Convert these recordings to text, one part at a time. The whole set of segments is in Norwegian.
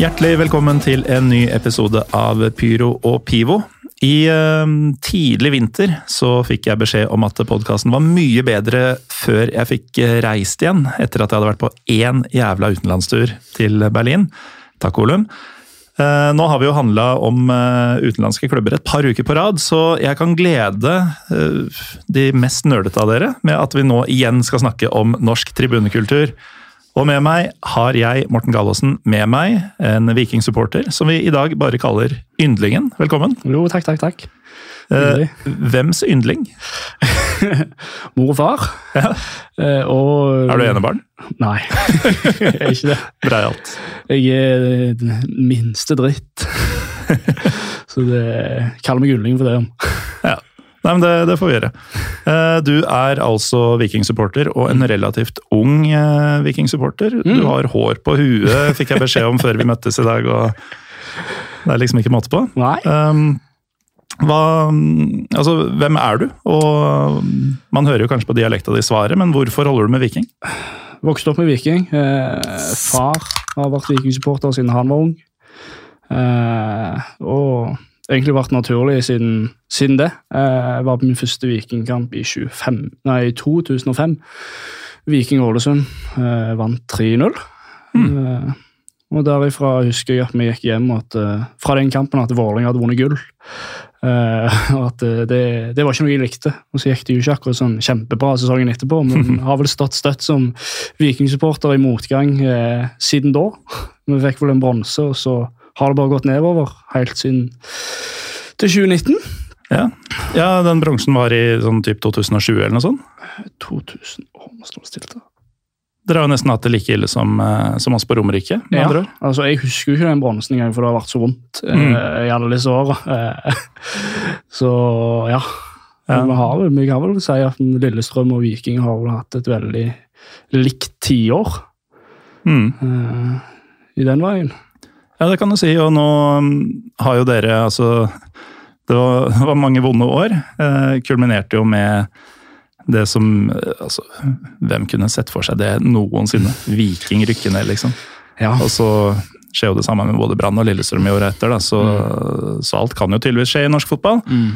Hjertelig velkommen til en ny episode av Pyro og Pivo. I eh, tidlig vinter så fikk jeg beskjed om at podkasten var mye bedre før jeg fikk eh, reist igjen, etter at jeg hadde vært på én jævla utenlandstur til Berlin. Takk, Olum. Eh, nå har vi jo handla om utenlandske klubber et par uker på rad, så jeg kan glede de mest nerdete av dere med at vi nå igjen skal snakke om norsk tribunekultur. Og med meg har jeg, Morten Gallaasen, med meg en vikingsupporter som vi i dag bare kaller Yndlingen. Velkommen. Jo, takk, takk, takk. Eh, hvems yndling? Mor og far. Ja. Eh, og Er du enebarn? Nei, jeg er ikke det. Breialt. Jeg er den minste dritt. Så det kaller meg yndling for det. Ja. Nei, men det, det får vi gjøre. Eh, Du er altså vikingsupporter, og en relativt ung eh, vikingsupporter. Du Mm. har hår på huet, fikk jeg beskjed om før vi møttes i dag. og Det er liksom ikke måte på. Nei. Um, hva, altså, hvem er du? Og Man hører jo kanskje på dialekta di svaret, men hvorfor holder du med Viking? Vokste opp med Viking. Eh, far har vært vikingsupporter siden han var ung. Eh, og egentlig vært naturlig siden, siden det. Eh, jeg var på min første vikingkamp i 25, nei, 2005. Viking Ålesund eh, vant 3-0. Eh, og derifra husker jeg at vi gikk hjem at, fra den kampen at Vålerenga hadde vunnet gull. Eh, og at det, det var ikke noe jeg likte. Og så gikk det jo ikke akkurat sånn kjempebra sesongen etterpå, men har vel stått støtt som vikingsupporter i motgang eh, siden da. Vi fikk vel en bronse, og så har det bare gått nedover helt siden til 2019. Ja, ja Den bronsen var i sånn typ 2007 eller noe sånt. 2000 Å, nå står det stilt. da. Dere har jo nesten hatt det like ille som, eh, som oss på Romerike. Ja, altså Jeg husker jo ikke den bronsen engang, for det har vært så vondt eh, Mm. i alle disse åra. Eh, så ja. Ja. Vi har vel, vi kan vel si at Lillestrøm og Viking har vel hatt et veldig likt tiår Mm. eh, i den veien. Ja, det kan du si. Og nå mm, har jo dere altså Det var, var mange vonde år. Eh, kulminerte jo med det som eh, altså, Hvem kunne sett for seg det noensinne? Viking rykke ned, liksom. Ja. Og så skjer jo det samme med både Brann og Lillestrøm i året etter, da, så, så alt kan jo tydeligvis skje i norsk fotball. Mm.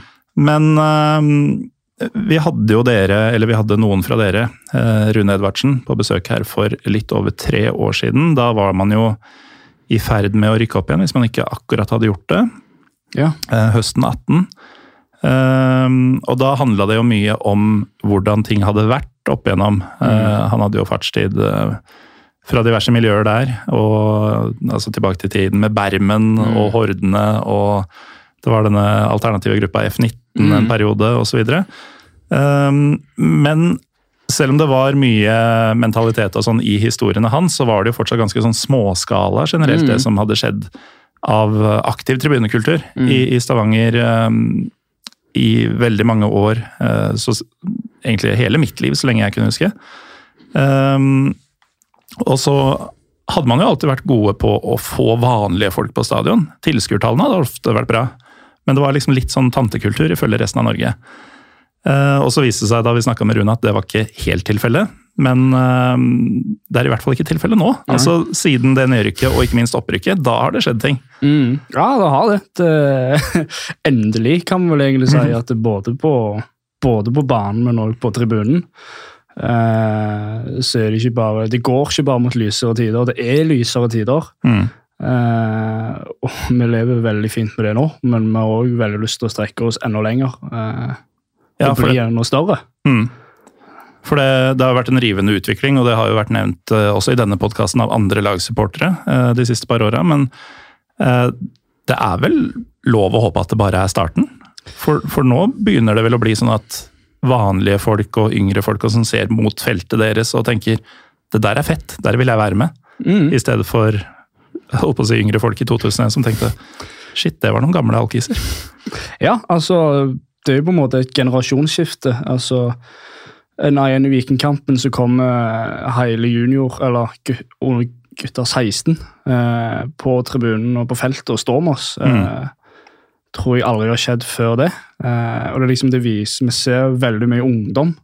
Men eh, vi hadde jo dere, eller vi hadde noen fra dere, eh, Rune Edvardsen, på besøk her for litt over tre år siden. Da var man jo i ferd med å rykke opp igjen, hvis man ikke akkurat hadde gjort det. Ja. eh, høsten 18. Ehm, og da handla det jo mye om hvordan ting hadde vært opp igjennom. Mm. han hadde jo fartstid eh, fra diverse miljøer der, og altså tilbake til tiden med Bermen og Hordene, og det var denne alternative gruppa F19 en periode, osv. Um, men selv om det var mye mentalitet og sånn i historiene hans, så var det jo fortsatt ganske sånn småskala generelt, det som hadde skjedd av aktiv tribunekultur i, i Stavanger um, i veldig mange år. Uh, så egentlig hele mitt liv, så lenge jeg kunne huske. Um, og så hadde man jo alltid vært gode på å få vanlige folk på stadion. Tilskuertallene hadde ofte vært bra, men det var liksom litt sånn tantekultur ifølge resten av Norge. Eh, og så viste det seg da vi snakka med Rune at det var ikke helt tilfellet. Men eh, det er i hvert fall ikke tilfellet nå. Altså Siden det nedrykket og ikke minst opprykket, da har det skjedd ting. Mm. Ja, det har det. det. Endelig, kan man vel egentlig si. at det både på, både på banen, men også på tribunen. eh, så er det ikke bare Det går ikke bare mot lysere tider, det er lysere tider. Mm. Uh, og vi lever veldig fint med det nå, men vi har òg veldig lyst til å strekke oss enda lenger. eh, Ja, og blir noe større. Mm. For det, det har vært en rivende utvikling, og det har jo vært nevnt eh, også i denne podkasten av andre lagsupportere eh, de siste par åra. Men eh, det er vel lov å håpe at det bare er starten? For, for, nå begynner det vel å bli sånn at vanlige folk og yngre folk som ser mot feltet deres og tenker det der er fett, der vil jeg være med. Mm. I stedet for holdt på å si yngre folk i 2001 som tenkte shit, det var noen gamle alkiser. Ja, altså det er jo på en måte et generasjonsskifte. altså Nei, i Vikingkampen så kommer hele junior, eller gutter 16, eh, på tribunen og på feltet og står med oss. Mm. Eh, tror jeg aldri har skjedd før det. Eh, og det er liksom det viser, Vi ser veldig mye ungdom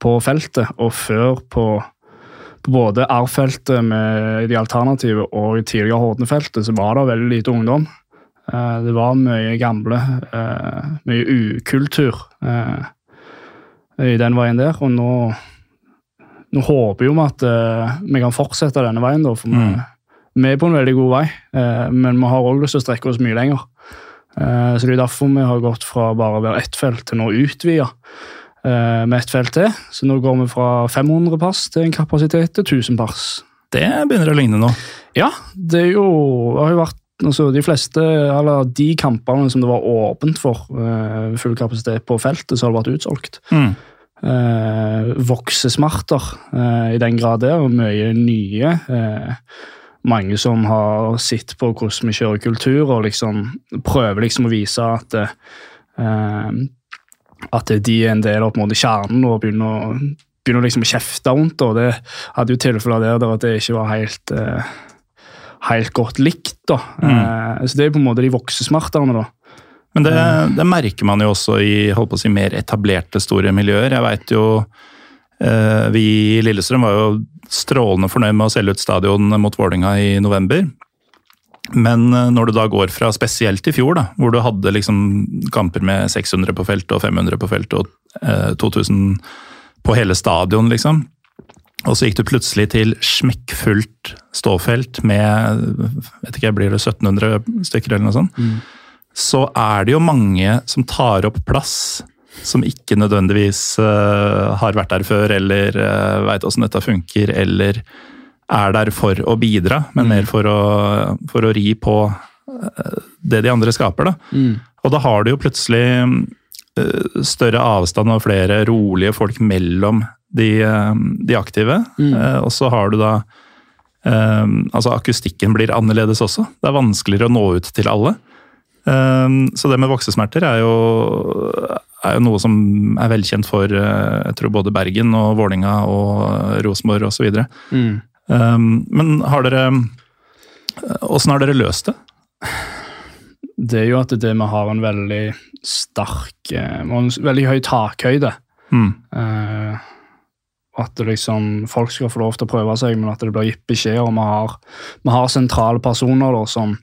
på feltet, og før på, på både R-feltet med de alternative og tidligere Hordene-feltet så var det veldig lite ungdom. Eh, det var mye gamle, eh, mye ukultur eh, i den veien der. Og nå, nå håper vi at vi kan fortsette denne veien, da, for mm. vi, er på en veldig god vei. men vi har òg lyst til å strekke oss mye lenger. så det er derfor vi har gått fra bare å være ett felt til nå utvida med ett felt til. Så nå går vi fra 500 pass til en kapasitet til 1000 pass. Det begynner å ligne nå. Ja, det, jo, det har jo vært altså De fleste, eller de kampene som det var åpent for uh, full kapasitet på feltet, så har det vært utsolgt. Mm. Uh, voksesmerter uh, i den grad der, og mye nye. mange som har sett på hvordan vi kjører kultur, og liksom prøver liksom å vise at at de er en del av på en måte kjernen og begynner å, begynner liksom å kjefte rundt. og Det hadde jo tilfeller der, der at det ikke var helt helt godt likt. da. Mm. Eh, så Det er på en måte de voksesmertene. da. Men det, det, merker man jo også i holdt på å si, mer etablerte, store miljøer. Jeg vet jo eh, Vi i Lillestrøm var jo strålende fornøyd med å selge ut stadion mot Vålinga i november. Men eh, når du da går fra spesielt i fjor, da, hvor du hadde liksom kamper med 600 på feltet og 500 på feltet og eh, 2000 på hele stadion, liksom, og så gikk du plutselig til smekkfullt ståfelt med vet ikke, blir det 1700 stykker eller noe sånt. Mm. Så er det jo mange som tar opp plass som ikke nødvendigvis uh, har vært der før, eller uh, eh, veit åssen dette funker, eller er der for å bidra, men mm. mer for å, for å, ri på uh, det de andre skaper. Da. Mm. Og da har du jo plutselig uh, større avstand og flere rolige folk mellom de, eh, de aktive. Mm. Eh, og så har du da eh, Altså, akustikken blir annerledes også. Det er vanskeligere å nå ut til alle. Så det med voksesmerter er jo, er jo noe som er velkjent for jeg tror både Bergen og Vålinga og Rosenborg osv. Mm. Men har dere Åssen har dere løst det? Det er jo at det vi har en veldig sterk en veldig høy takhøyde. Mm. At liksom, folk skal få lov til å prøve seg, men at det blir gitt beskjed om vi har, vi har sentrale personer da, som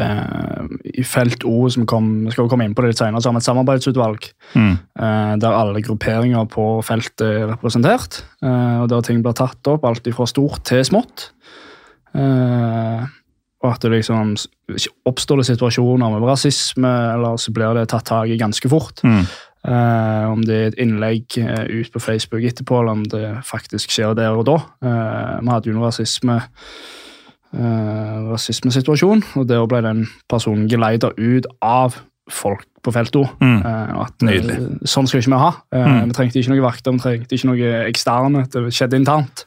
eh, I felt O, som kom, skal komme inn på det litt senere, så har vi et samarbeidsutvalg mm. eh, der alle grupperinger på feltet er representert. Eh, og Der ting blir tatt opp, alt fra stort til smått. Eh, og at det liksom oppstår det situasjoner med rasisme, eller så blir det tatt tak i ganske fort. Mm. Uh, om det er et innlegg uh, ut på Facebook etterpå, eller om det faktisk skjer der og da. Uh, vi hadde jo en rasisme, rasismesituasjon, og der ble den personen geleida ut av folk på feltet. Mm. At, Nydelig. Sånn skal ikke vi ha. Mm. Vi trengte ikke noe vakter, vi trengte ikke noe eksterne. Det skjedde internt.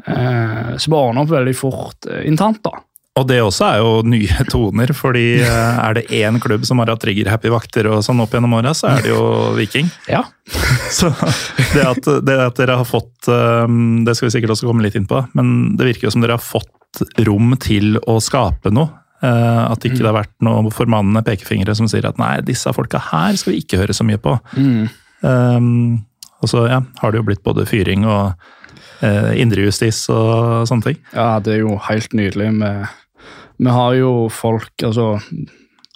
Så vi ordna opp veldig fort internt. da. Og det også er jo nye toner, fordi eh, er det én klubb som har hatt trigger-happy vakter og sånn opp gjennom åra, så er det jo Viking. Ja. Så det at, det at, dere har fått eh, Det skal vi sikkert også komme litt inn på, men det virker jo som dere har fått rom til å skape noe. Eh, at ikke det har vært noen formannende pekefingre som sier at nei, disse folka her skal vi ikke høre så mye på. Mm. Um, og så ja, har det jo blitt både fyring og indrejustis og sånne ting. Ja, det er jo helt nydelig med vi har jo folk, altså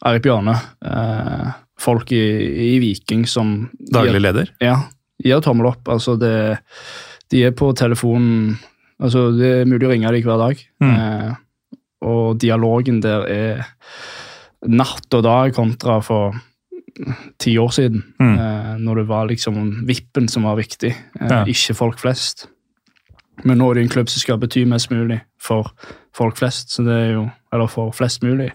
Eirik Bjarne, eh, folk i, i, Viking som Daglig leder? Ja. Gir tommel opp. Altså, det, de er på telefonen altså Det er mulig å ringe dem hver dag. Mm. Eh, og dialogen der er natt og dag kontra for ti år siden. Mm. Eh, når det var liksom vippen som var viktig, eh, Ja. ikke folk flest. Men nå er det en klubb som skal bety mest mulig for folk flest, så det er jo, eller for flest mulig.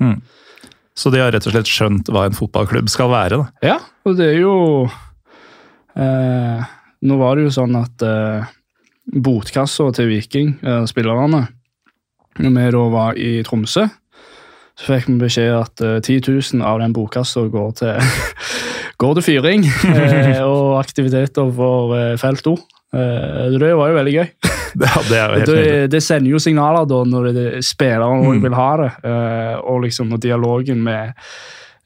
Så de har rett og slett skjønt hva en fotballklubb skal være. da. Ja, og det er jo eh, Nå var det jo sånn at eh, botkassa til Viking, eh, spillerne Når vi da var i Tromsø, så fikk vi beskjed at eh, 10 000 av den botkassa går til går til fyring eh, og aktiviteter for eh, felt O. Eh, det var jo veldig gøy. Ja, det er helt Det, det sender jo signaler da når det, spillere også Mm. vil ha det, uh, og liksom når dialogen med,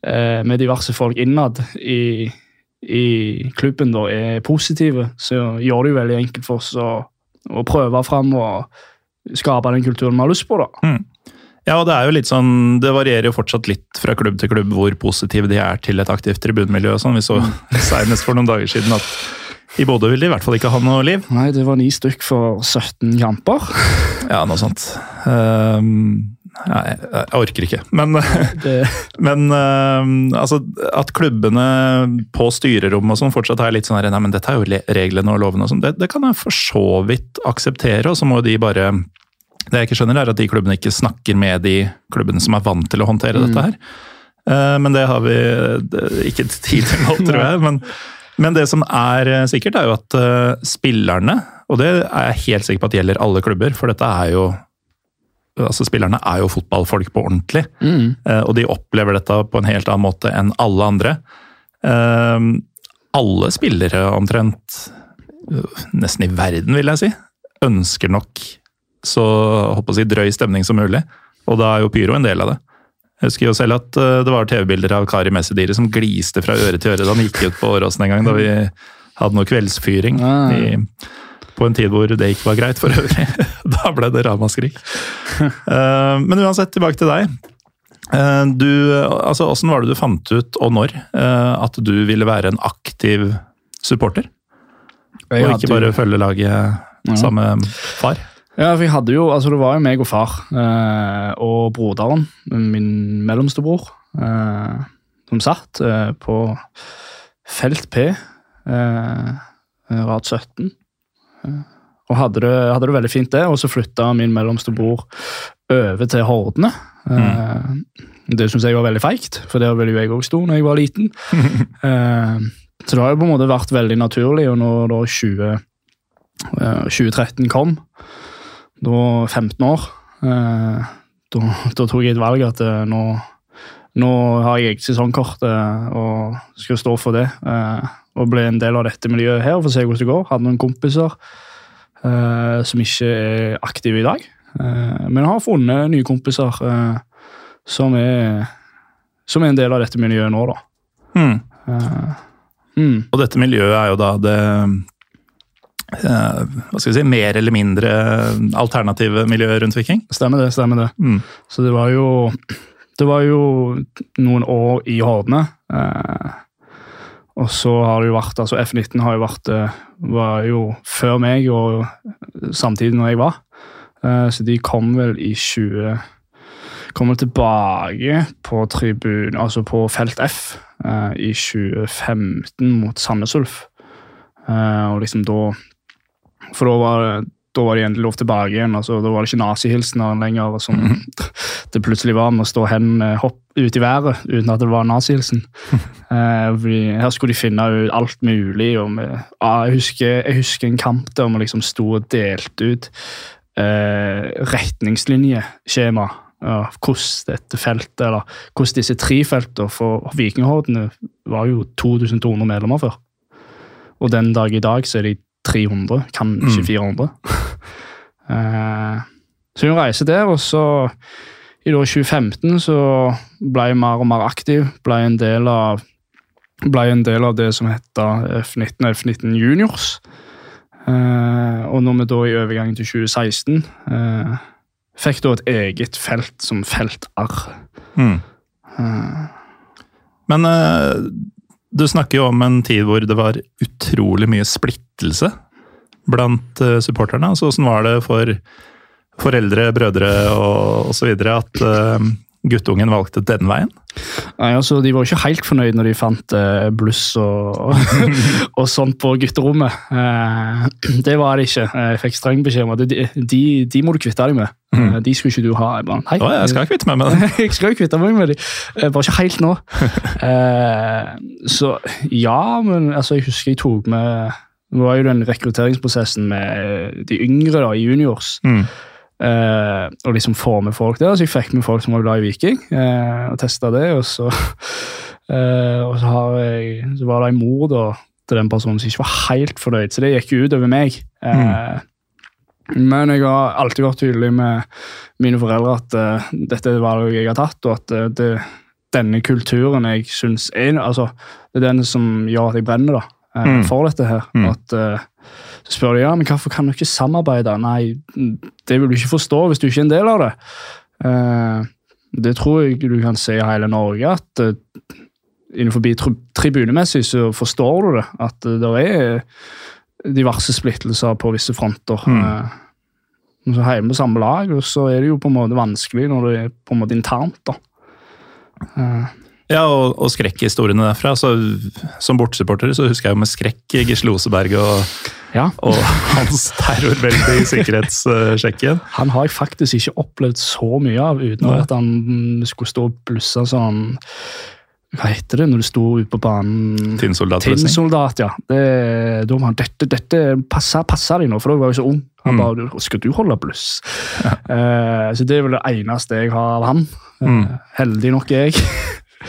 uh, med diverse folk innad i, i klubben da er positive, så gjør det jo veldig enkelt for oss å, å prøve fram og skape den kulturen vi har lyst på. da. Ja, og det er jo litt sånn, det varierer jo fortsatt litt fra klubb til klubb hvor positive de er til et aktivt tribunemiljø. og sånn. Vi så senest for noen dager siden at i Bodø vil de i hvert fall ikke ha noe liv. Nei, det var ni stykk for 17 kamper. Ja, noe sånt. Um, nei, jeg, orker ikke. Men, Det, men um, altså, at klubbene på styrerommet og sånn fortsatt er litt sånn her, nei, men dette er jo reglene og lovene og sånn, det, det kan jeg for så vidt akseptere, og så må de bare Det jeg ikke skjønner, er at de klubbene ikke snakker med de klubbene som er vant til å håndtere dette her. Eh, men det har vi ikke tid til nå, tror jeg. Men, men det som er eh, sikkert, er jo at eh, spillerne, og det er jeg helt sikker på at gjelder alle klubber, for dette er jo altså Spillerne er jo fotballfolk på ordentlig, mm, eh, og de opplever dette på en helt annen måte enn alle andre. Alle spillere omtrent, nesten i verden vil jeg si, ønsker nok så håper jeg, drøy stemning som mulig, og da er jo pyro en del av det. Jeg husker jo selv at eh, det var TV-bilder av Kari Messedire som gliste fra øre til øre da han gikk ut på Åråsen en gang, da vi hadde noe kveldsfyring. Ah. I, på en tid hvor det ikke var greit for øvrig. Da ble det ramaskrik. Eh, Men uansett, tilbake til deg. Eh, Du, altså, Hvordan var det du fant ut, og når, at du ville være en aktiv supporter? Og ikke bare følge laget med far? Ja, for jeg hadde jo, altså Det var jo meg og far eh, og broderen, min mellomste bror, eh, som satt eh, på felt P, rad 17. Eh, og hadde det, hadde det veldig fint det. og så flytta min mellomste bror over til Hordene. Mm. Det syns jeg var veldig feigt, for der ville jo jeg òg stå når jeg var liten. Så det har jo på en måte vært veldig naturlig, og når da 20, eh, 2013 kom, da 15 år, eh, da, da tok jeg et valg at eh, nå, nå har jeg eget sesongkort eh, og skal stå for det. og ble en del av dette miljøet her for å se hvordan det går. Hadde noen kompiser som ikke er aktive i dag. Men har funnet nye kompiser som, er, som er en del av dette miljøet nå, da. Mm. Mm. Og dette miljøet er jo da det hva skal vi si, mer eller mindre alternative miljøer rundt Viking. Stemmer det, stemmer det. Mm. Så det var jo Det var jo noen år i Hordene. Eh, og så har det jo vært altså F19 har jo vært eh, var jo før meg og samtidig når jeg var. Eh, så de kom vel i 20 Kom vel tilbake på tribun, altså på felt F eh, i 2015 mot Sandnes Ulf. Eh, og liksom da For da var, det- da var de endelig lov tilbake igjen. altså Da var det ikke nazihilsener lenger. Som det plutselig var med å stå hen hopp ut i været uten at det var nazihilsen. Eh, her skulle de finne ut alt mulig. og med, ah, jeg, husker, jeg husker en kamp der vi liksom sto og delte ut eh, retningslinjeskjema Ja, hvordan dette feltet, eller hvordan disse tre feltene for Vikinghordene var jo 2200 medlemmer før. Og den dag i dag så er de 300, kanskje 400. Eh, så hun reiser der, og så i 2015 så ble jeg mer og mer aktiv. Ble en del av, en del av det som heter F19 og F19 Juniors. Uh, og når vi da i overgangen til 2016 uh, fikk da et eget felt som felt R. Mm. Men eh, du snakker jo om en tid hvor det var utrolig mye splittelse blant uh, supporterne. Altså, hvordan var det for foreldre, brødre og osv. at eh, guttungen valgte den veien? Nei, altså, De var ikke helt fornøyd når de fant eh, bluss og, og sånt på gutterommet. Eh, det var det ikke. Jeg fikk streng beskjed om at de, de, de må du kvitte deg med. Eh, De skulle ikke du ha. Jeg bare, hei. Å, jeg skal kvitte meg med dem. jeg skal kvitte meg med dem. Eh, Bare ikke helt nå. Eh, så ja, men altså, jeg husker jeg tok med Det var jo den rekrutteringsprosessen med de yngre da, i juniors. Mm. Eh, og liksom få med folk der. Så jeg fikk med folk som var glad i Viking, eh, og testa det. Og så, eh, og så, har jeg, så var det en mor da, til den personen som ikke var helt fornøyd, så det gikk jo utover meg. Eh, Men jeg har alltid vært tydelig med mine foreldre at dette er valget jeg har tatt, og at det, denne kulturen jeg syns er altså, Det er den som gjør at jeg brenner da, Mm. for dette her. Mm. At, spør de ja, men hvorfor kan du ikke samarbeide. Nei, det vil du ikke forstå hvis du ikke er en del av det. Eh, det tror jeg du kan se i hele Norge, at uh, innenfor tri tribunemessig så forstår du det. At uh, det er diverse splittelser på visse fronter. Mm. Eh, så hjemme på samme lag, og så er det jo på en måte vanskelig når det er på en måte internt. da. Ja, og, og skrekkhistoriene derfra. Så, som bortsupporter så husker jeg jo med skrekk Gisle Oseberg og, ja. og hans terrorvelde i sikkerhetssjekken. Han har jeg faktisk ikke opplevd så mye av, uten Nei. at han skulle stå og blusse sånn Hva heter det når du sto ute på banen? Tinnsoldat. Tinnsoldat, ja. Det, da var han dette, dette passer, passer deg nå, for da var jeg så ung. Han Mm. bare Skal du holde bluss? Eh, så det er vel det eneste jeg har av han. Mm. heldig nok er jeg.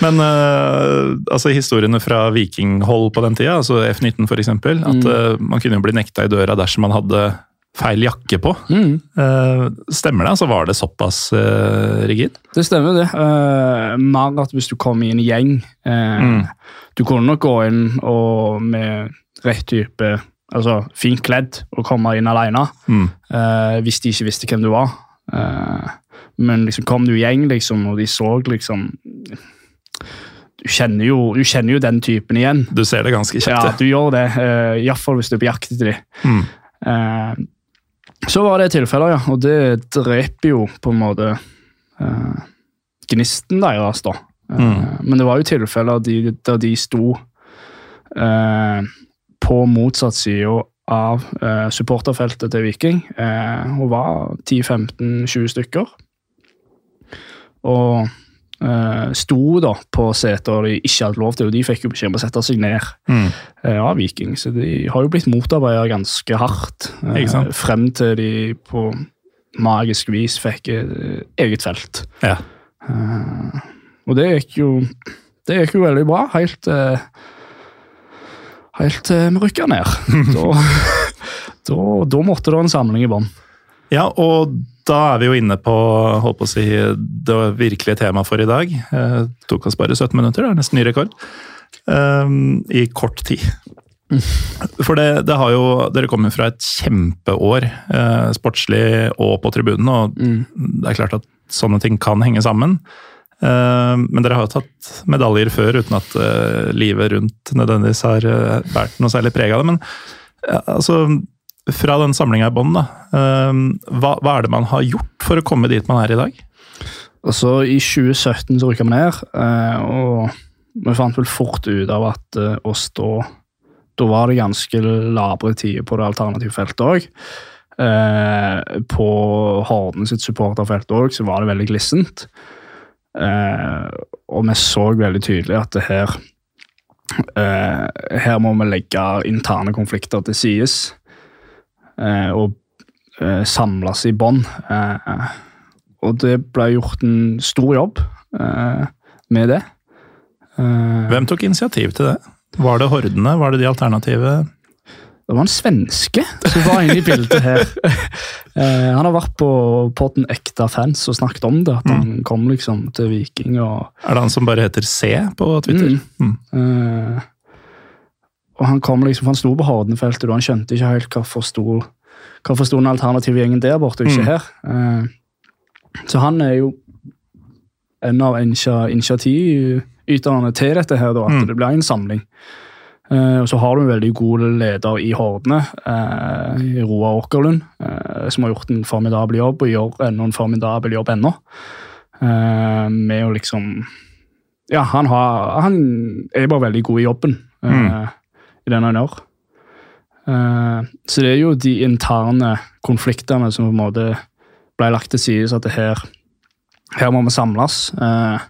Men uh, altså historiene fra vikinghold på den tida, altså F-19 f.eks., at uh, man kunne jo bli nekta i døra dersom man hadde feil jakke på. Mm. Uh, stemmer det? Altså Var det såpass uh, rigid? Det stemmer, det. Uh, mer at hvis du kom i en gjeng Mm. Du kunne nok gå inn og med rett type Altså fint kledd og komme inn alene Mm. hvis de ikke visste hvem du var. Men liksom kom du i gjeng, liksom, og de så liksom du kjenner, jo, du kjenner jo den typen igjen. Du ser det ganske Ja, kjapt. du gjør det. Uh, Iallfall hvis du er på jakt etter dem. Mm. Uh, så var det tilfeller, ja. Og det dreper jo på en måte uh, gnisten deres, da. Uh, Mm. Men det var jo tilfeller de, der de sto eh, på motsatt side av eh, supporterfeltet til Viking, eh, og var 10-15-20 stykker. Og eh, sto da på seter de ikke hadde lov til, og de fikk jo beskjed om å sette seg ned Mm. eh, av Viking. Så de har jo blitt motarbeidet ganske hardt. sant? Frem til de på magisk vis fikk eget felt. Ja. Og det gikk jo det gikk jo veldig bra, helt Helt til vi rykka ned. da, da, da måtte det en samling i bånn. ja, og da er vi jo inne på holdt på å si, det virkelige temaet for i dag. Det tok oss bare 17 minutter, det er nesten ny rekord. Um, I kort tid. For det, det har jo, Dere kommer fra et kjempeår eh, sportslig og på tribunen, og det er klart at sånne ting kan henge sammen. Eh, men dere har jo tatt medaljer før uten at eh, livet rundt nødvendigvis har eh, noe særlig preg av det. Men ja, altså, fra den samlinga i bånn, eh, hva, hva er det man har gjort for å komme dit man er i dag? Altså, I 2017 så rykka vi ned, eh, og vi fant vel fort ut av at eh, å stå Da var det ganske labre tider på det alternative feltet òg. på Horden sitt supporterfelt òg så var det veldig glissent. Eh, og vi så veldig tydelig at det her eh, Her må vi legge interne konflikter til sides. Eh, og eh, samles i bånd. Eh, og det ble gjort en stor jobb eh, med det. Eh, Hvem tok initiativ til det? Var det hordene? Var det de alternative? det var en svenske som var inne i bildet her. Eh, han har vært på podden Ekta fans og snakket om det. At han kom liksom til Viking og Er det han som bare heter C på Twitter? Mm. Eh, og han kom liksom, for han sto på Hordenfeltet, og han skjønte ikke helt hvorfor sto, hvorfor sto den alternative gjengen der borte, og ikke Mm. her. Eh, så han er jo en av initi- initiativyterne til dette her, da, at Mm. det blir en samling. Eh, og så har du en veldig god leder i Hordene, eh, Roar Åkerlund, som har gjort en formidabel jobb, og gjør enda en formidabel jobb ennå. med å liksom Ja, han, har, han er bare veldig god i jobben eh, i den han gjør. Så det er jo de interne konfliktene som på en måte ble lagt til side, så at det her, her må vi samles. Eh,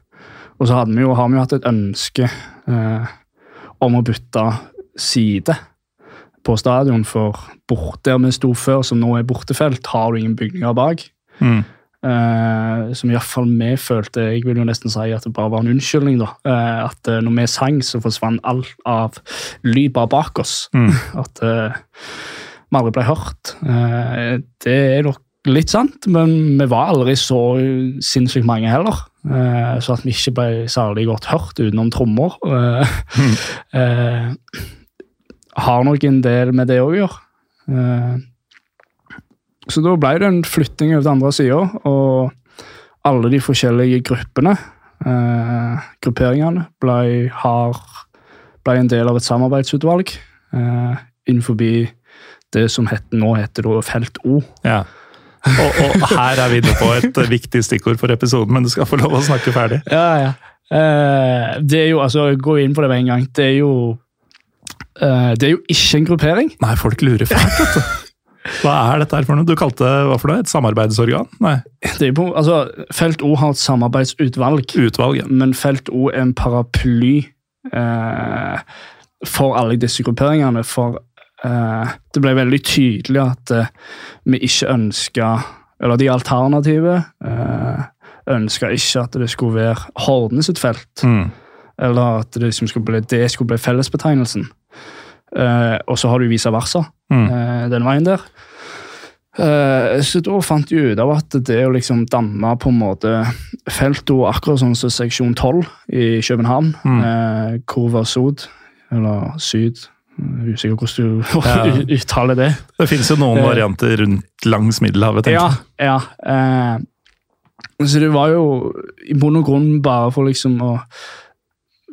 og så hadde vi jo, har vi jo hatt et ønske eh, om å bytte side på stadion, for bort der vi sto før, som nå er bortefelt, har du ingen bygninger bak. Mm. Eh, som iallfall vi følte Jeg vil jo nesten si at det bare var en unnskyldning. da, eh, At eh, når vi sang, så forsvant alt av lyd bare bak oss. Mm. At vi aldri ble hørt. Det er nok litt sant, men vi var aldri så sinnssykt mange heller. Så at vi ikke ble særlig godt hørt utenom trommer. eh, har nok en del med det å gjøre. Så da ble det en flytting over til andre sida, og alle de forskjellige gruppene, eh, grupperingene, ble, har, ble en del av et samarbeidsutvalg eh, innenfor det som heter, nå heter det Felt O. Ja. Og, og her er vi inne på et viktig stikkord for episoden, men du skal få lov å snakke ferdig. Ja, ja. Eh, det er jo, altså, Gå inn på det med en gang. Det er jo eh, Det er jo ikke en gruppering. Nei, folk lurer fælt, vet du. Hva er dette her for noe? Du kalte hva for det? Et samarbeidsorgan? Nei, Det er på, altså, Felt O har et samarbeidsutvalg. utvalg. ja. Men Felt O er en paraply eh, for alle disse grupperingene. For eh, det ble veldig tydelig at eh, vi ikke ønska Eller de alternative eh, ønska ikke at det skulle være Hordene sitt felt. Mm. Eller at det, liksom skulle bli, det skulle bli fellesbetegnelsen. Eh, og så har du vice versa Mm. eh, den veien der. Eh, så da fant jeg ut av at det å liksom danne på en måte felto akkurat sånn som seksjon 12 i København, Mm. eh, var Sod, eller Syd er Usikker hvordan du Ja. uttaler det. Det finnes jo noen varianter rundt langs Middelhavet. tenker Ja, jeg. ja. Eh, så det var jo i bunn og grunn bare for liksom å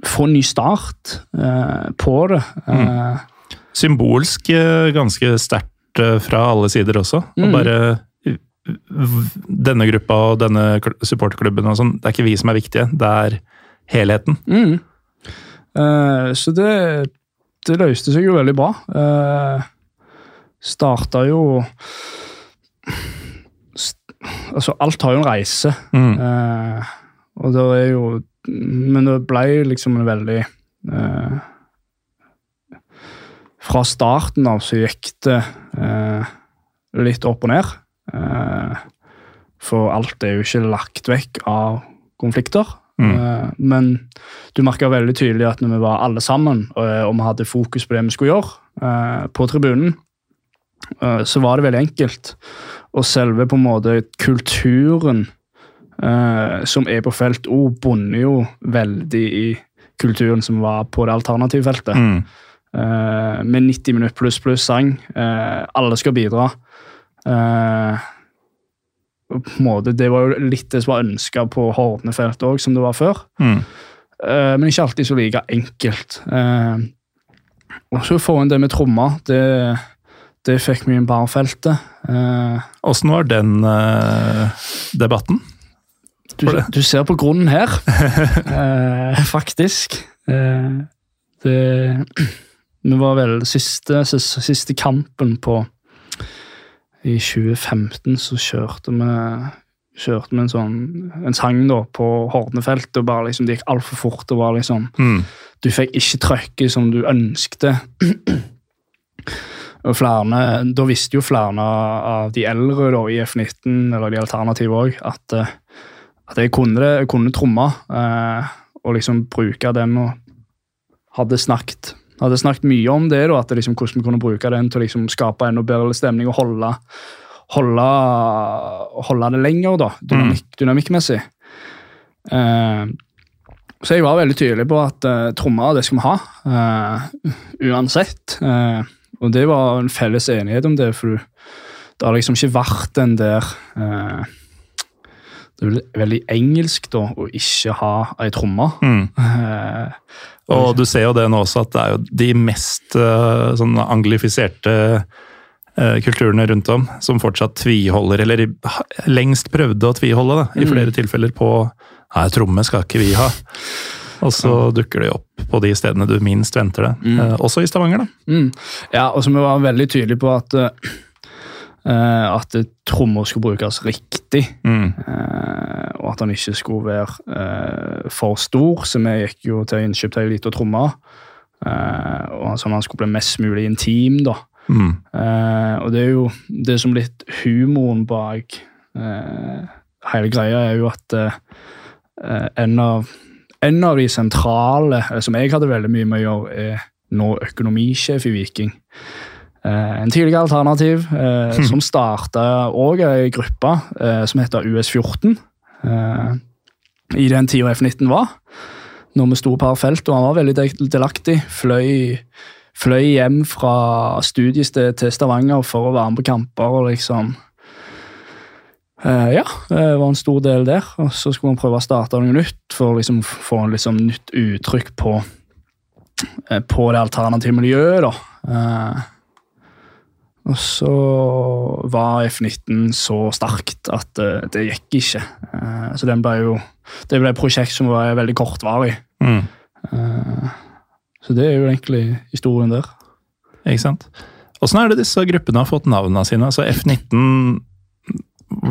få en ny start eh, på det. Mm. Symbolsk eh, ganske sterkt eh, fra alle sider også. Og Mm. bare eh, denne gruppa og denne supportklubben og sånn, det er ikke vi som er viktige, det er helheten. Mm. Eh, så det, det løste seg jo veldig bra. Uh, starta jo st Altså, alt har jo en reise. Mm. Eh, og det er jo Men det ble liksom en veldig eh, Fra starten av så gikk det eh, litt opp og ned. Eh, for alt er jo ikke lagt vekk av konflikter. Mm. Eh, men du merka veldig tydelig at når vi var alle sammen, og, og vi hadde fokus på det vi skulle gjøre, eh, på tribunen, eh, så var det veldig enkelt. Og selve på en måte kulturen eh, som er på felt O, bunner jo veldig i kulturen som var på det alternative feltet. Mm. Eh, med 90 minutter pluss pluss sang. Eh, alle skal bidra. Eh, på en måte, det var jo litt det som var ønska på Hordnefeltet òg, som det var før. Mm. Eh, men ikke alltid så like enkelt. Og så få inn det med trommer, det, det fikk vi inn på feltet. Eh, Åssen var den eh, debatten? Du, du ser på grunnen her, eh, faktisk. Eh, det Vi var vel siste, siste, kampen på I 2015 så kjørte vi kjørte vi en sånn en sang da på Hornefeltet, og bare liksom, det gikk altfor fort. Det var liksom Mm. Du fikk ikke trøkket som du ønskte. Og flere, Da visste jo flere av de eldre da, i F19, eller de alternative òg, at, eh, at jeg kunne, jeg kunne tromme. Eh, og liksom bruke den og hadde snakket, hadde snakket mye om det, da, at det liksom, hvordan vi kunne bruke den til å liksom skape enda bedre stemning og holde, holde, holde det lenger, da, dynamikk, dynamikkmessig. Eh, så jeg var veldig tydelig på at uh, trommer, det skal vi ha. eh, uansett. Eh, og det var en felles enighet om det, for det har liksom ikke vært den der eh, Det er veldig engelsk da, å ikke ha ei tromme. Mm. Eh, Og du ser jo det nå også, at det er jo de mest eh, sånn anglifiserte eh, kulturene rundt om, som fortsatt tviholder, eller i- lengst prøvde å tviholde, da, i flere tilfeller på Nei, tromme skal ikke vi ha. Og så dukker de opp på de stedene du minst venter det. Eh, også i Stavanger, da. Mm. Ja, og så jeg vi være veldig tydelige på at eh, at trommer skulle brukes riktig, Mm. eh, og at han ikke skulle være eh, for stor. Så vi gikk jo til innkjøp til ei lita tromme, eh, og sånn at han skulle bli mest mulig intim. da. Mm. Eh, og det er jo det som litt humoren bak eh, hele greia, er jo at eh, eh, en, av, en av de sentrale, eh, som jeg hadde veldig mye med å gjøre, er nå økonomisjef i Viking. Eh, en tidligere alternativ eh, som starta òg ei gruppe eh, som heter US14. Eh, I den tida F19 var. Når vi sto på felt, og han var veldig delaktig. Fløy, fløy hjem fra studiested til Stavanger for å være med på kamper. og liksom Eh, ja, det var en stor del der. Og så skulle han prøve å starte noe nytt for å liksom få en liksom nytt uttrykk på, eh, på det alternative miljøet. da. Og så var F19 så sterkt at eh, det gikk ikke. Eh, så den ble jo, det ble et prosjekt som var veldig kortvarig. Mm. Eh, så det er jo egentlig historien der. Ikke sant? Åssen er det disse gruppene har fått navnene sine? Altså F19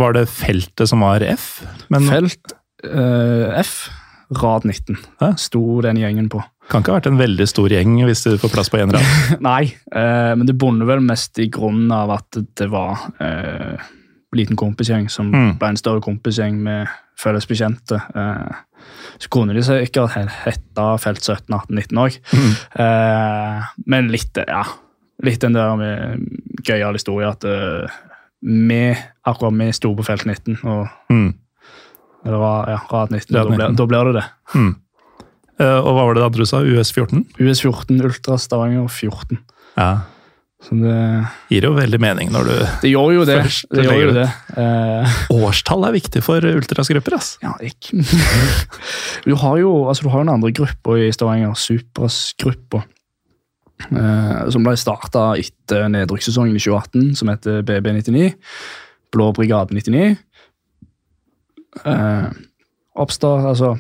Var det feltet som var F? Men Felt eh, F, rad 19, Hæ? sto den gjengen på. Kan ikke ha vært en veldig stor gjeng hvis du får plass på én rad. Nei, eh, men det bonder vel mest i grunnen av at det var eh, liten kompisgjeng som Mm. ble en større kompisgjeng med felles bekjente. Eh, så kunne de sikkert he- hete Felt 17, 18, 19 òg. Eh, men litt, ja, litt den der med gøyal historie at eh, vi, akkurat vi sto på Felt 19, og Mm. eller ra- ja, Rad 19, Rad da, blir, 19. da blir det det. Mm. Eh, og hva var det andre du sa? US14? US14, Ultra Stavanger 14. Ja. Så det, Gir jo veldig mening når du det gjør jo det. Først det, gjør jo det. Uh, Årstall er viktig for ultrasgrupper, ass. Ja, ikke Du har jo altså, du har jo andre gruppe i Stavanger, Supras-gruppa, uh, som ble starta etter nedrykkssesongen i 2018, som heter BB99. Blå brigade 99. Uh, oppstart, altså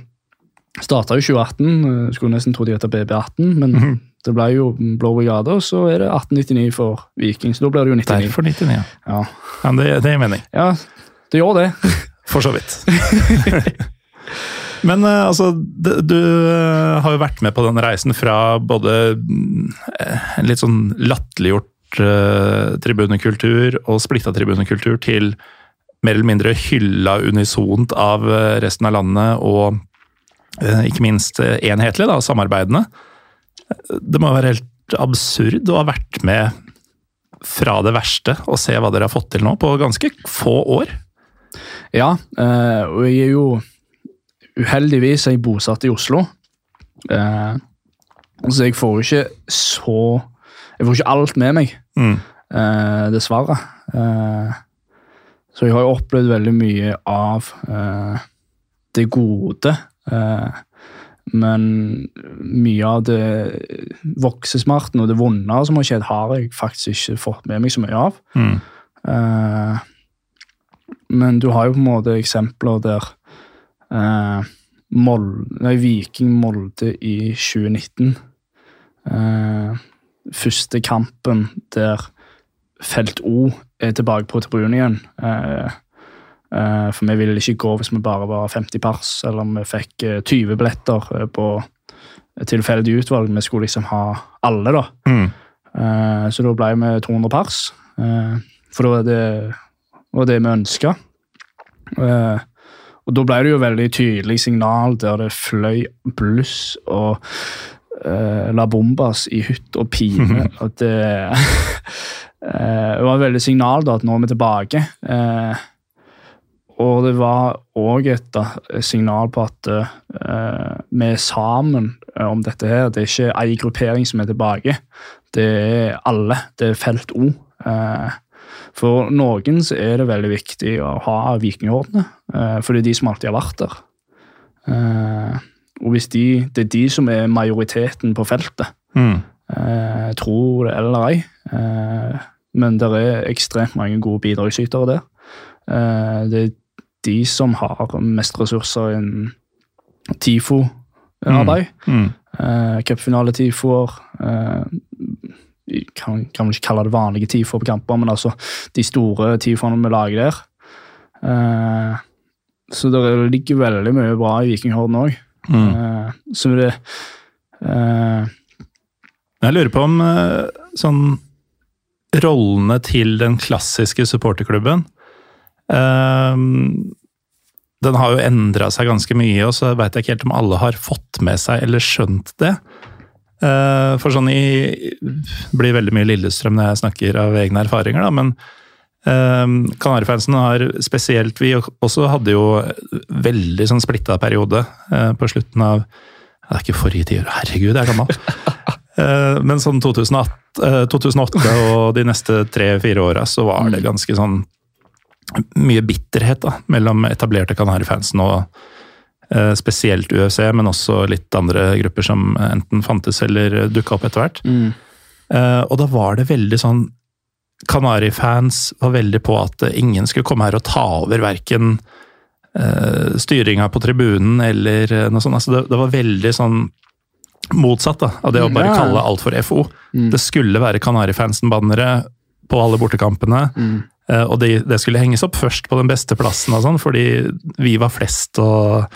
Starta jo 2018, eh, skulle nesten tro de het BB18, men Mhm. det ble jo Blå brigade, og så er det 1899 for Viking, så da blir det jo 99. Derfor 99. Ja. Ja, Ja, det, det gir mening. ja det gjør det. For så vidt. Men eh, altså, du eh, har jo vært med på den reisen fra både mm, en litt sånn latterliggjort uh, tribunekultur og splitta tribunekultur til mer eller mindre hylla unisont av resten av landet og ikke minst enhetlige, enhetlig, da, samarbeidende. Det må være helt absurd å ha vært med fra det verste og se hva dere har fått til nå på ganske få år. Ja, eh, og jeg er jo uheldigvis er jeg bosatt i Oslo. Eh, så jeg får jo ikke så Jeg får ikke alt med meg, Mm. eh, dessverre. Eh, så jeg har jo opplevd veldig mye av eh, det gode. Eh, men mye av det voksesmerten og det vonde som har skjedd, har jeg faktisk ikke fått med meg så mye av. Mm. Eh, men du har jo på en måte eksempler der eh, nei, Viking Molde i 2019 eh, Første kampen der Felt O er tilbake på tribunen igjen. Eh, for vi ville ikke gå hvis vi bare var 50 pers, eller om vi fikk eh, 20 billetter eh, på tilfeldig utvalg. Vi skulle liksom ha alle, da. Mm. Eh, Så da ble vi 200 pers. eh, For det var det, var det vi ønska. Og da ble det jo veldig tydelig signal der det fløy bluss og uh, la bombas i hytt og pine. at det, uh, det var et veldig signal da at nå er vi tilbake. Eh, og det var òg et signal på at uh, vi er sammen eh, om dette her. Det er ikke ei gruppering som er tilbake. Det er alle. Det er felt O. Uh, for noen så er det veldig viktig å ha vikingordene, uh, for det er de som alltid har vært der. Og hvis de, det er de som er majoriteten på feltet, Mm. tro det eller ei. Men det er ekstremt mange gode bidragsytere der. Det er de som har mest ressurser innen TIFO-arbeid. Mm. Uh, Cupfinale-tifoer. Uh, kan, kan vel ikke kalle det vanlige tifoer på kamper, men altså de store tifoene vi lager der. Uh, så det ligger veldig mye bra i Vikinghorden òg. Mm. Uh, så det uh, Jeg lurer på om eh, sånn rollene til den klassiske supporterklubben eh, Den har jo endra seg ganske mye, og så veit jeg ikke helt om alle har fått med seg eller skjønt det. Eh, for sånn i Det blir veldig mye Lillestrøm når jeg snakker av egne erfaringer, da, men uh, Kanarifansen har spesielt Vi også hadde jo veldig sånn splitta periode uh, på slutten av Det er ikke forrige tiår, herregud, jeg er gammel. uh, Men sånn 2008, uh, 2008 og de neste tre-fire åra så var det ganske sånn mye bitterhet da, mellom etablerte Kanarifansen og eh, spesielt UFC, men også litt andre grupper som enten fantes eller dukka opp etter hvert. mm, Eh, Og da var det veldig sånn Kanari-fans var veldig på at ingen skulle komme her og ta over verken eh, styringa på tribunen eller eh, noe sånt. Altså det, det var veldig sånn motsatt da, av det å bare Ja. kalle alt for FO. Mm. Det skulle være Kanari-fansen-bannere på alle bortekampene. mm, Og det, det skulle henges opp først på den beste plassen, og sånn, fordi vi var flest. og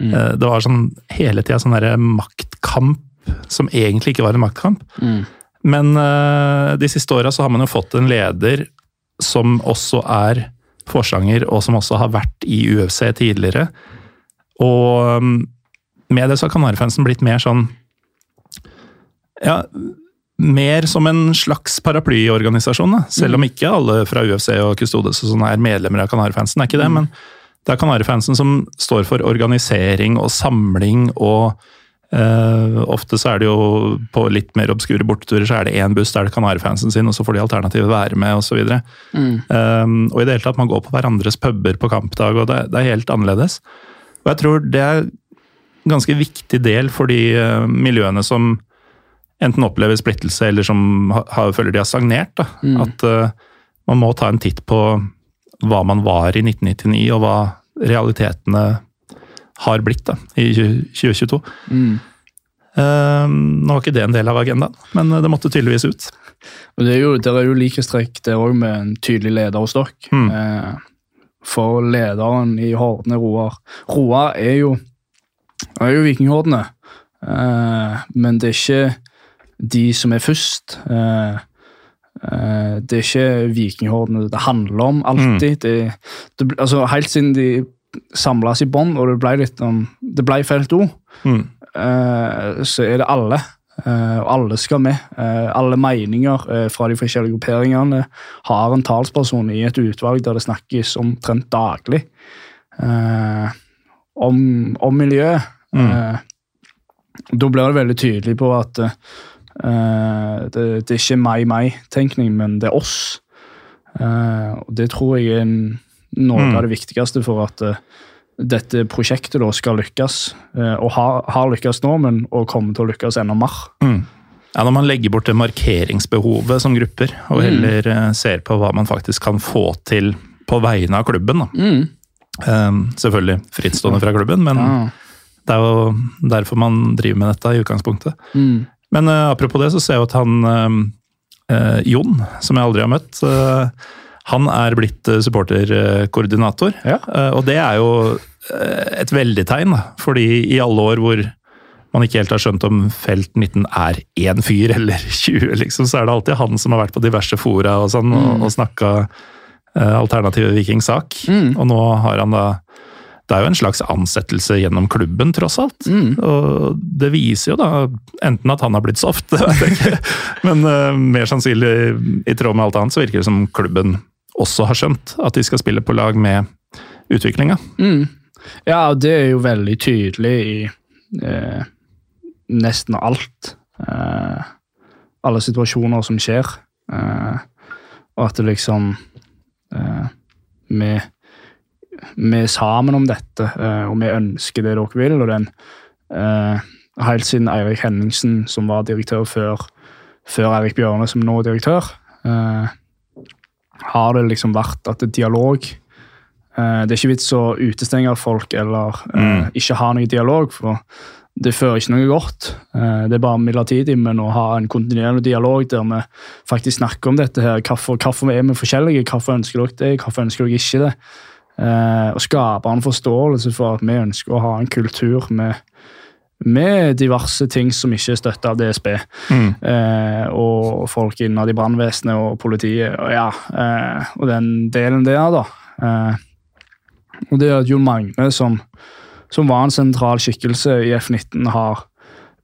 Mm. eh, Det var sånn hele tida sånn derre maktkamp som egentlig ikke var en maktkamp. mm, Men eh, de siste åra så har man jo fått en leder som også er forsanger, og som også har vært i UFC tidligere. Og um, med det så har Kanarifansen blitt mer sånn Ja, mer som en slags paraplyorganisasjon. Da. Selv om ikke alle fra UFC og Custodes og sånne er medlemmer av Kanarifansen, er ikke det, men det er Kanarifansen som står for organisering og samling og Uh, ofte så er det jo på litt mer obskure borteturer så er det én buss der det Kanarifansen sin, og så får de alternativet være med osv. Mm, um, og i det hele tatt man går på hverandres puber på kampdag, og det, det er helt annerledes. Og jeg tror det er en ganske viktig del for de uh, miljøene som enten opplever splittelse, eller som har, føler de har stagnert. Mm. At uh, man må ta en titt på hva man var i 1999, og hva realitetene har blitt da, i 2022. mm. Uh, nå var ikke det en del av agendaen, men det måtte tydeligvis ut. Og det er jo, der er jo likhetstrekk der òg med en tydelig leder hos dere. Mm. Uh, for lederen i Hordene, Roar Roar er jo, er jo vikinghordene, uh, men det er ikke de som er først. Eh, eh, det er ikke vikinghordene det handler om alltid. Det, det, altså, helt siden de samles i bånd, og det ble litt om, det ble felt ord, Mm. eh, så er det alle. og alle skal med. Alle meninger fra de forskjellige grupperingene har en talsperson i et utvalg der det snakkes omtrent daglig om, om miljøet. Eh, da blir det veldig tydelig på at det, det er ikke meg-meg-tenkning, men det er oss. Eh, og det tror jeg er noe Mm. av det viktigste for at eh, dette prosjektet da skal lykkes, eh, og har, har lykkes nå, men og kommer til å lykkes enda mer. Mm. Ja, Når man legger bort det markeringsbehovet som grupper, og Mm. heller eh, ser på hva man faktisk kan få til på vegne av klubben. Da. Um, selvfølgelig frittstående fra klubben, men Ja. det er jo derfor man driver med dette i utgangspunktet. Mm. Men uh, apropos det, så ser jeg at han uh, Jon, som jeg aldri har møtt, han er blitt supporterkoordinator. Ja. Og det er jo et veldig tegn, fordi i alle år hvor man ikke helt har skjønt om Felt 19 er én fyr eller 20, liksom, så er det alltid han som har vært på diverse fora og sånn, og, og snakka eh, alternative Vikings sak. Mm. Og nå har han da Det er jo en slags ansettelse gjennom klubben, tross alt. Mm. Og det viser jo da enten at han har blitt soft, men uh, mer sannsynlig i tråd med alt annet, så virker det som klubben også har skjønt at de skal spille på lag med utviklinga. Mm. Ja, og det er jo veldig tydelig i eh, nesten alt. Eh, alle situasjoner som skjer. Eh, og at det liksom eh, vi, vi er sammen om dette, eh, og vi ønsker det dere vil. og den eh, Helt siden Eirik Henningsen, som var direktør før, før Eirik Bjørne, som nå er direktør, eh, har det liksom vært at det er dialog Det er ikke vits å utestenge folk eller mm. ikke ha noe dialog, for det fører ikke noe godt. Det er bare midlertidig, men å ha en kontinuerlig dialog der vi faktisk snakker om dette her, hvorfor, hvorfor er vi forskjellige, hvorfor ønsker dere det, hvorfor ønsker dere ikke det, eh, og skape en forståelse for at vi ønsker å ha en kultur med med diverse ting som ikke er støtta av DSB. Eh, og folk innad i brannvesenet og politiet. Og ja, eh, og den delen der, da. Eh, og det at Jon Magne, som, som var en sentral skikkelse i F19, har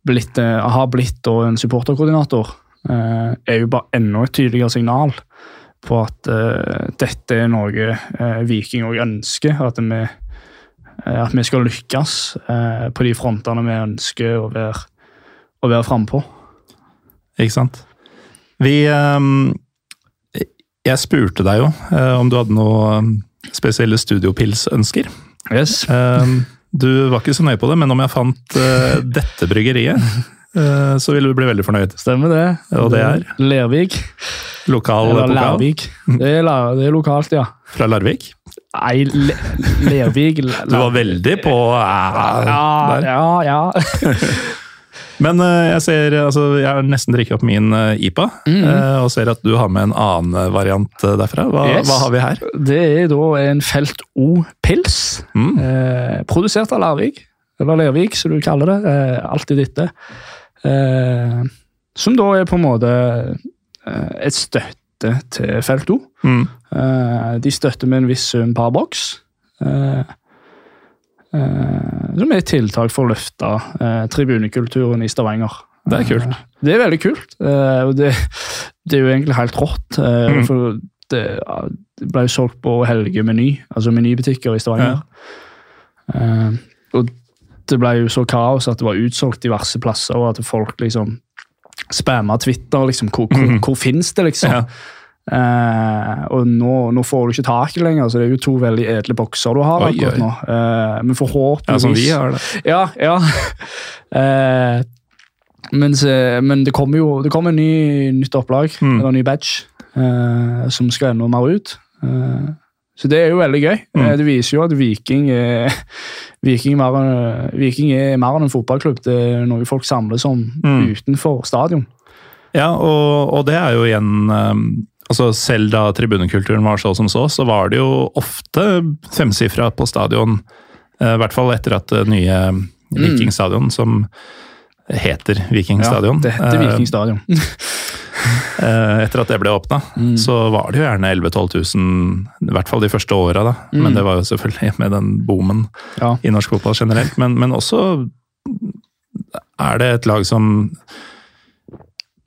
blitt, eh, har blitt da en supporterkoordinator, eh, er jo bare enda et tydeligere signal på at uh, dette er noe uh, Viking òg ønsker. At vi, uh, at vi skal lykkes eh, på de frontene vi ønsker å være, å være frampå. Ikke sant? Vi Jeg spurte deg jo eh, om du hadde noen spesielle studiopilsønsker. Yes. Du var ikke så nøye på det, men om jeg fant eh, dette bryggeriet, eh, så ville du bli veldig fornøyd. Stemmer det. Og det er? Lervik. Lokal pokal Larvik. Det er, la- det er lokalt, ja. fra Larvik. Nei, Le Lervik Du var veldig på eh, Ja, der. ja, ja. Men eh, jeg ser, altså, jeg har nesten drikket opp min eh, IPA, eh, og ser at du har med en annen variant derfra. Hva, Yes. hva har vi her? Det er da en Felt O-pils. Mm. Eh, produsert av Larvik, eller Lervik, som du kaller det. Eh, alltid dette. Eh, som da er på en måte et støtte til Felt 2. Mm. Eh, de støtter med en viss sum per boks. Eh, eh, som er et tiltak for å løfte eh, tribunekulturen i Stavanger. Det er kult. Eh, det er veldig kult. eh, og det, det er jo egentlig helt rått. eh, Mm. For det, ble jo solgt på Helge Meny, altså menybutikker i Stavanger. Ja. og det ble jo så kaos at det var utsolgt diverse plasser, og at folk liksom spamma Twitter. liksom, Hvor, hvor, mm. hvor finnes det, liksom? Ja. Eh, og nå, nå får du ikke tak i det lenger, så det er jo to veldig edle bokser du har Oi, akkurat oi. nå. Eh, men forhåpentligvis Ja, som vi har det. Ja, ja. eh, mens, eh, men det kommer jo det kommer en ny, nytt opplag, Mm. eller en ny badge, eh, som skal enda mer ut. Eh, så det er jo veldig gøy. Mm. Eh, det viser jo at Viking er, Viking, mer, Viking er mer enn en fotballklubb. Det er noe folk samles om Mm. utenfor stadion. Ja, og, og det er jo igjen um, altså Selv da tribunekulturen var så som så, så var det jo ofte femsifra på stadion. eh, I hvert fall etter at det nye Vikingstadion, som heter Vikingstadion Mm. Ja, det heter eh, Viking stadion. eh, Etter at det ble åpna, Mm. så var det jo gjerne 11 000-12 000, i hvert fall de første åra, Mm. Men det var jo selvfølgelig med den boomen Mm. Ja. i norsk fotball generelt. Men, men også er det et lag som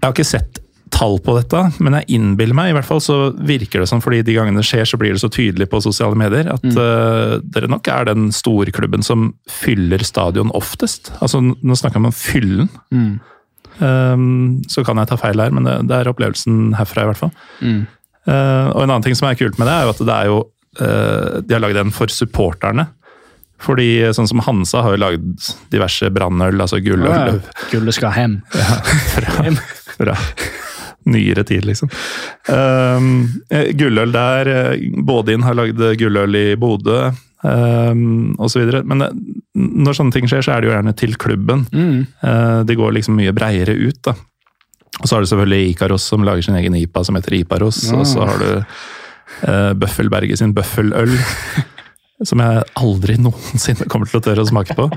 Jeg har ikke sett tall på dette, men jeg innbiller meg, i hvert fall så virker det som fordi de gangene det skjer, så blir det så tydelig på sosiale medier at eh, dere nok er den storklubben som fyller stadion oftest. Altså, nå snakker man om fyllen. Mm. Um, så kan jeg ta feil her, men det, det er opplevelsen herfra, i hvert fall. Mm. Uh, og en annen ting som er kult med det, er jo at det er jo uh, De har lagd en for supporterne. Fordi sånn som Hansa har jo lagd diverse brannøl, altså gulløl Gullet skal hjem. fra, fra nyere tid, liksom. Um, eh, gulløl der, eh, Bådin har lagd gulløl i Bodø, um, videre Men det, når sånne ting skjer, så er det jo gjerne til klubben. Mm. Uh, de går liksom mye breiere ut, da. Og så har du selvfølgelig Ikaros som lager sin egen IPA som heter Iparos. Og så har du uh, Bøffelberget sin Bøffeløl, som jeg aldri noensinne kommer til å tørre å smake på.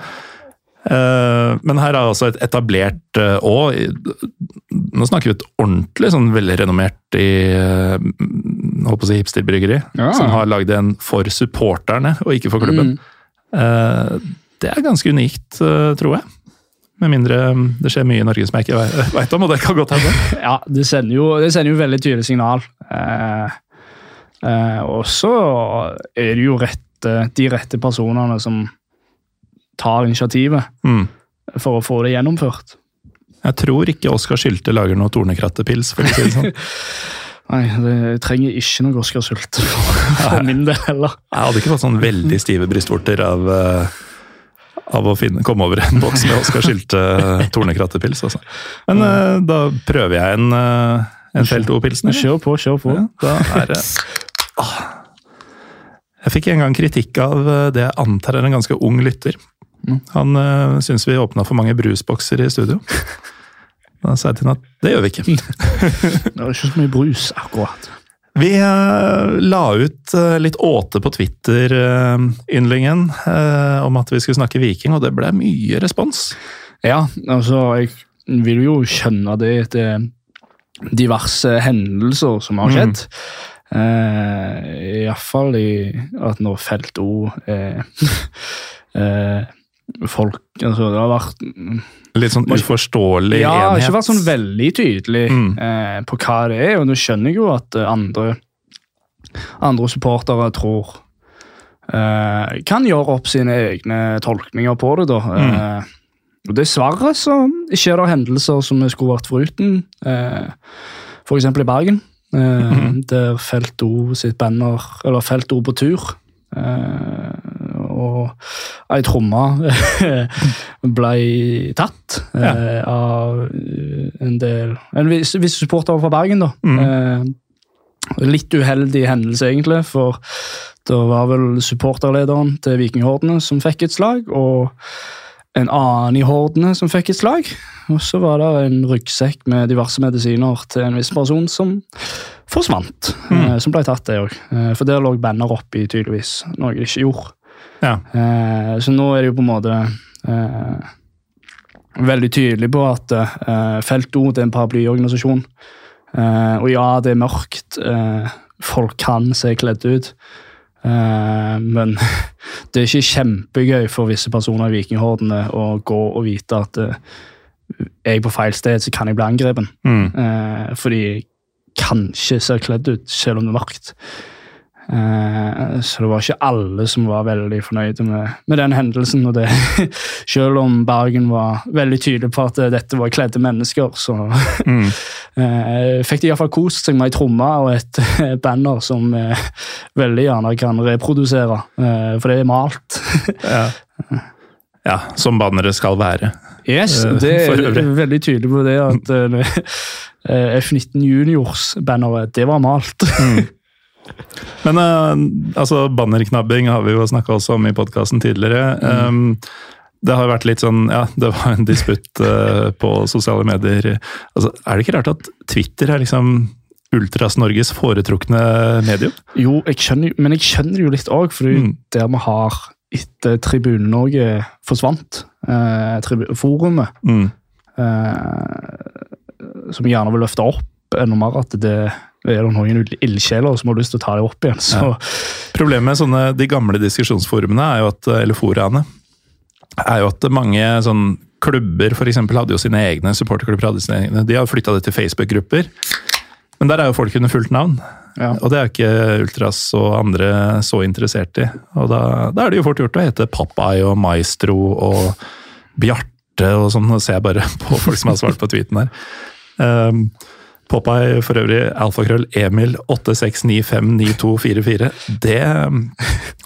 Eh, men her er altså et etablert eh, og Nå snakker vi et ordentlig sånn velrenommert i uh, holdt på å si hipsterbryggeri, Ja. som har lagd en for supporterne og ikke for klubben. Mm. det er ganske unikt, eh, tror jeg. Med mindre mm, det skjer mye i Norge som jeg ikke veit om, og det kan godt hende. Ja, det sender jo, det sender jo veldig tydelig signal. Eh, eh, og så er det jo rette, de rette personene som tar initiativet Mm. for å få det gjennomført. Jeg tror ikke Oskar Sylte lager noe tornekrattepils, for å si det sånn. Nei, det jeg trenger ikke noe Oscar Sylte for, for min del heller. Jeg hadde ikke fått sånn veldig stive brystvorter av, eh, av å finne, komme over en boks med Oskar Sylte tornekrattepils. Altså. Men mm. da prøver jeg en, eh, En Felt O-pilsner? Kjør på, kjør på. Ja, da er det Jeg fikk en gang kritikk av eh, det jeg antar er en ganske ung lytter. Han øh, syns vi åpna for mange brusbokser i studio. Da sa jeg til ham at det gjør vi ikke. Det var ikke så mye brus, akkurat. Vi øh, la ut øh, litt åte på Twitter, eh, yndlingen, eh, om at vi skulle snakke viking, og det ble mye respons. Ja, altså, jeg vil jo skjønne det etter diverse hendelser som har skjedd. Eh, Iallfall i at når Felt O er eh, Folk Altså, det har vært Litt sånn uforståelig Ja, det har ikke vært sånn veldig tydelig Mm. eh, på hva det er, og nå skjønner jeg jo at eh, andre, andre supportere tror eh, Kan gjøre opp sine egne tolkninger på det, da. Eh, og Dessverre så ikke er det hendelser som vi skulle vært foruten. Eh, F.eks. i Bergen, eh, der Felt O sitt banner, eller Felt O på tur. Eh, og ei tromme ble tatt eh, av en del En viss, viss supporter fra Bergen, da. Eh, litt uheldig hendelse, egentlig, for det var vel supporterlederen til Vikinghordene som fikk et slag, og en annen i Hordene som fikk et slag. Og så var det en ryggsekk med diverse medisiner til en viss person som forsvant. Eh, som ble tatt, det òg. Eh, for der lå banner oppi, tydeligvis, noe de ikke gjorde. Ja. Eh, så nå er det jo på en måte eh, veldig tydelig på at eh, Felt O er en paraplyorganisasjon. Eh, og ja, det er mørkt. Eh, folk kan se kledd ut. Eh, men det er ikke kjempegøy for visse personer i Vikinghordene å gå og vite at er jeg på feil sted, så kan jeg bli angrepet. Mm. Eh, fordi jeg kanskje ser kledd ut, selv om det er mørkt. Eh, så det var ikke alle som var veldig fornøyde med, med den hendelsen. og det, Selv om Bergen var veldig tydelig på at dette var kledde mennesker, så Mm. eh, fikk de iallfall kost seg med ei tromme og et banner som eh, veldig gjerne kan reprodusere, for det er malt. Ja. ja, som bannere skal være. Yes, det er veldig tydelig på det at eh, eh, F19 Juniors-banneret, det var malt. Men uh, altså, bannerknabbing har vi jo snakka også om i podkasten tidligere. Um, det har vært litt sånn, ja, det var en disputt uh, på sosiale medier. Altså, er det ikke rart at Twitter er liksom Ultras-Norges foretrukne medium? Jo, jeg skjønner, men jeg skjønner jo litt òg, for det Mm. der vi har etter Tribune-Norge forsvant, eh, tribu forumet, Mm. eh, som gjerne vil løfte opp enda mer, at det er det noen ildsjeler som har lyst til å ta det opp igjen. Så Problemet med sånne, de gamle diskusjonsforumene, er jo at, eller foraene, er jo at mange sånn klubber for eksempel, hadde jo sine egne supporterklubber. hadde sine egne, De har flytta det til Facebook-grupper. Men der er jo folk under fullt navn. Ja. Og det er ikke Ultras og andre så interessert i. Og da, da er det jo fort gjort å hete Popeye og Maestro og Bjarte og sånn. Nå ser jeg bare på folk som har svart på tweeten her. Um, Popeye for øvrig, alfakrøll Emil 86959244. Det Han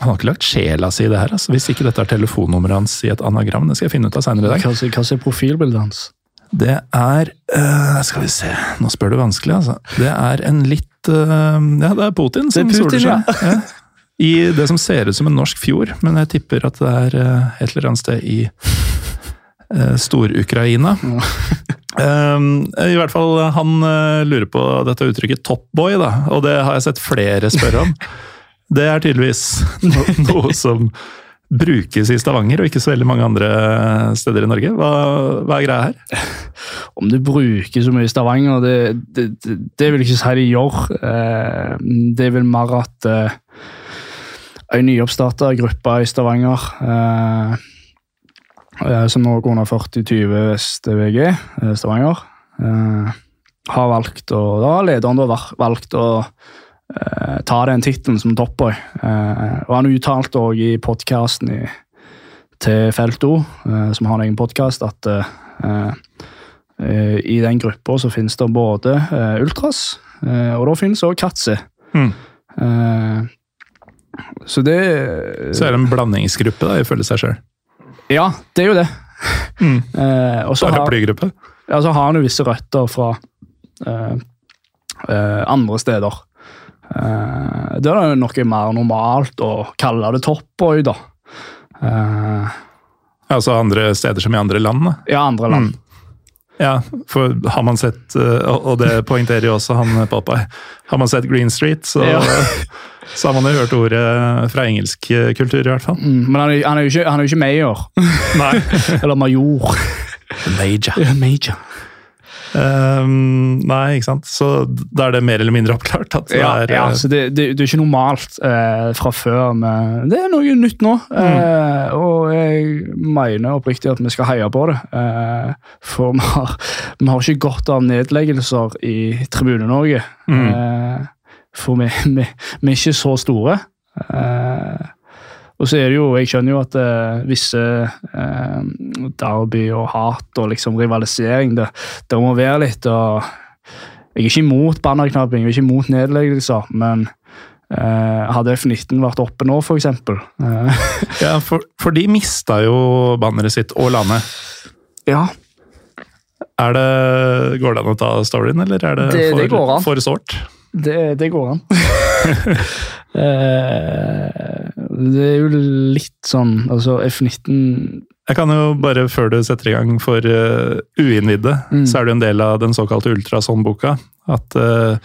har ikke lagt sjela si i det her, altså. Hvis ikke dette er telefonnummeret hans i et anagram. Det skal jeg finne ut av seinere i dag. hva, er profilbildet hans? Det er øh, Skal vi se, nå spør du vanskelig, altså. Det er en litt øh, Ja, det er Putin som Det er Putin, soler seg. Ja. I det som ser ut som en norsk fjord, men jeg tipper at det er øh, et eller annet sted i øh, Stor-Ukraina. Um, I hvert fall, han øh, lurer på dette uttrykket 'topboy', da, og det har jeg sett flere spørre om. Det er tydeligvis no noe som brukes i Stavanger, og ikke så veldig mange andre steder i Norge. Hva, hva er greia her? Om det bruker så mye i Stavanger, det, det, det, det vil jeg ikke si de gjør. Eh, det er vel mer at eh, en nyoppstarta gruppe i Stavanger eh, eh, som nå går under 40-20 STVG, eh, Stavanger, eh, har valgt å Da har lederen da valgt å eh, ta den tittelen som toppboy. Eh, og han uttalte òg i podkasten til Felto, eh, som har en egen podkast, at eh, eh, i den gruppa så finnes det både Ultras, eh, og da finnes òg Katze. Mm. Eh, så det Så er det en blandingsgruppe, da, ifølge seg sjøl. Ja, det er jo det. Mm. Eh, og så har, ja, så har han jo visse røtter fra eh, eh, andre steder. Eh, det er noe mer normalt å kalle det Top-Boy, da. Eh, Altså andre steder som i andre land, da. ja, andre land. Ja, for har man sett, og det poengterer jo også han Popeye, har man sett Green Street, så, Ja. så har man jo hørt ordet fra engelsk kultur, i hvert fall. Mm, men han er, han, er jo ikke, han er jo ikke mayor. Nei. Eller major. Major. Major. Um, nei, ikke sant. Så da er det mer eller mindre oppklart at det Ja, er ja, eh, så det, det, det er ikke normalt eh, fra før, men det er noe nytt nå. Eh, og jeg mener oppriktig at vi skal heie på det. Eh, for vi har, vi har ikke godt av nedleggelser i Tribune-Norge. Eh, for vi, vi, vi er ikke så store. Eh, og så er det jo, Jeg skjønner jo at eh, visse eh, derby og hat og liksom rivalisering det, det må være litt. og Jeg er ikke imot bannerknapping, jeg er ikke imot nedleggelser, men eh, hadde F-19 vært oppe nå, for eksempel Ja, for, for de mista jo banneret sitt og landet. ja, Er det, går det an å ta storyen, eller er det, Det- for, det for sårt? Det, det går an. Eh, det er jo litt sånn Altså, F-19 Jeg kan jo bare, før du setter i gang for uh, uinnvidde, Mm. så er jo en del av den såkalte ultrasonboka at uh,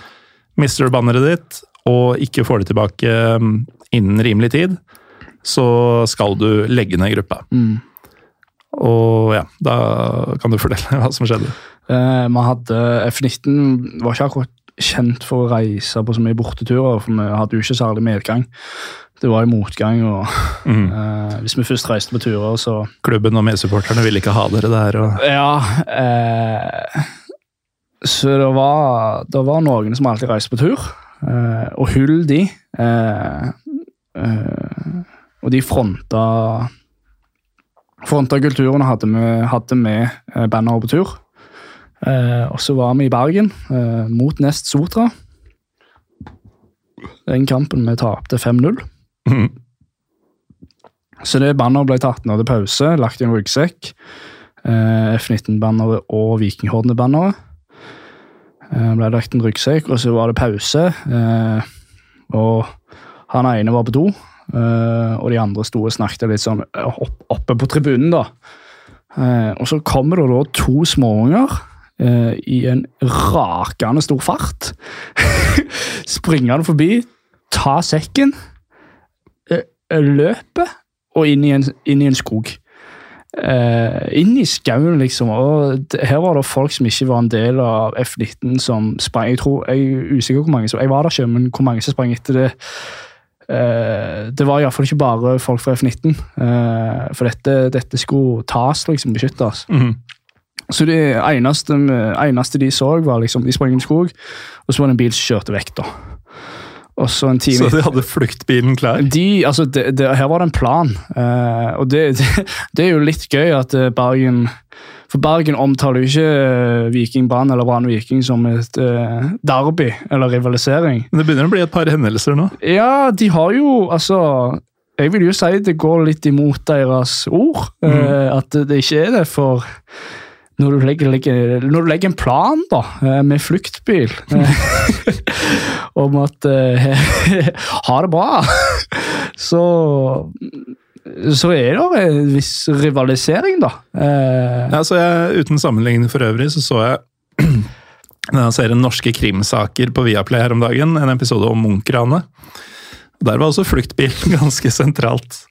mister du banneret ditt og ikke får det tilbake um, innen rimelig tid, så skal du legge ned gruppa. mm. Og ja, da kan du fortelle hva som skjedde. Eh, Vi hadde F-19 var ikke akkurat kjent for å reise på så mye borteturer, for vi hadde jo ikke særlig medgang. Det var jo motgang, og Mm. uh, hvis vi først reiste på turer, så Klubben og medsupporterne ville ikke ha dere der. Og, Ja. Uh, så det var, det var noen som alltid reiste på tur, uh, og hull de. Og de fronta Fronta kulturen hadde vi hadde med eh, bannere på tur. Eh, og så var vi i Bergen, eh, mot Nest Sotra. Den kampen vi tapte 5-0. Mm. Så det banneret ble tatt ned til pause, lagt i en ryggsekk. Eh, F-19-banneret og Vikinghordene-banneret. Eh, ble lagt i en ryggsekk, og så var det pause. Eh, og han ene var på do, eh, og de andre sto og snakket litt sånn opp, oppe på tribunen. da. Eh, og så kommer det da to småunger eh, i en rakende stor fart. Springende forbi, ta sekken, eh, løper og inn i en, inn i en skog. Eh, inn i skauen, liksom. Og det, her var det folk som ikke var en del av F-19 som sprang. Jeg tror, jeg er usikker hvor mange som, jeg var der ikke, men hvor mange som sprang etter det. Eh, det var iallfall ikke bare folk fra F-19. Eh, for dette, dette skulle tas, liksom, beskyttes. Mhm. Så det eneste, eneste de så, var liksom, de sprang i en skog, og så var det en bil som kjørte vekk. da. Så så de hadde fluktbilen klar? de, altså, det, det, her var det en plan, Uh, og det, det, er jo litt gøy at eh, Bergen For Bergen omtaler jo ikke Vikingbanen eller Brann Viking som et uh, derby eller rivalisering. Men det begynner å bli et par hendelser nå. Ja, de har jo altså Jeg vil jo si det går litt imot deres ord. eh, at det ikke er det, for når du legger, legger, når du legger en plan da, eh, med fluktbil eh, om at eh, Ha det bra! Så så er det en viss rivalisering, da. Eh, Ja, så jeg, uten sammenligning for øvrig, så så jeg denne serien Norske krimsaker på Viaplay her om dagen, en episode om Munch-ranet. Der var også fluktbil ganske sentralt.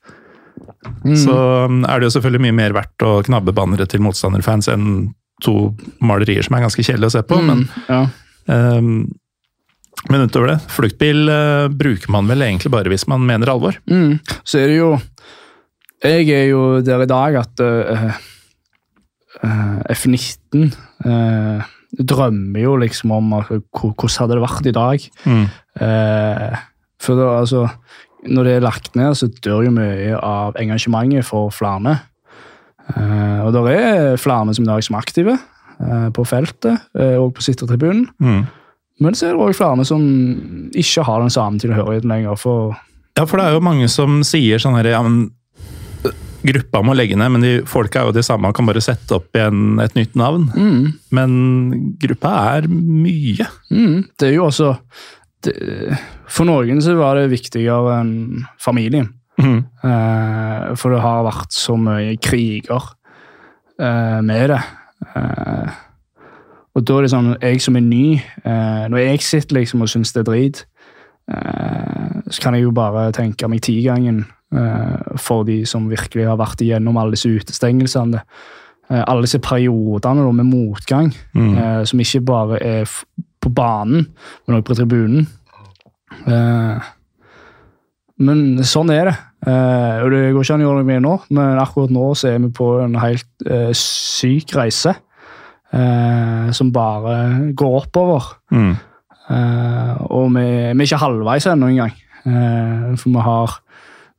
Så um, er det jo selvfølgelig mye mer verdt å knabbe bannere til motstanderfans enn to malerier som er ganske kjedelige å se på, men, ja. um, men utover det, fluktbil uh, bruker man vel egentlig bare hvis man mener alvor. Mm. Så er det jo Jeg er jo der i dag at uh, uh, F-19 eh, drømmer jo liksom om hvordan hadde det vært i dag. Mm. Eh, for da, altså, når det er lagt ned, så dør jo mye av engasjementet for flere. Uh, og det er flere som i dag som er aktive uh, på feltet uh, og på sittertribunen. Mm. Men så er det også flere som ikke har den samme tilhørigheten lenger. for Ja, for det er jo mange som sier sånn her ja, men gruppa må legge ned, men de folka er jo de samme og kan bare sette opp igjen et nytt navn. Men gruppa er mye. Mm, det er jo også det, For noen så var det viktigere enn familien. Mm. Eh, for det har vært så mye kriger eh, med det. Eh, og da er det sånn, jeg som er ny, eh, når jeg sitter liksom og syns det er drit, eh, så kan jeg jo bare tenke meg tigangen eh, for de som virkelig har vært igjennom alle disse utestengelsene. Eh, alle disse periodene med motgang, eh, som ikke bare er på banen, men også på tribunen. Eh, men sånn er det. Eh, og Det går ikke an å gjøre noe med nå, men akkurat nå så er vi på en helt eh, syk reise. eh, som bare går oppover. Mm. Eh, og vi, vi er ikke halvveis ennå engang. Eh, for vi har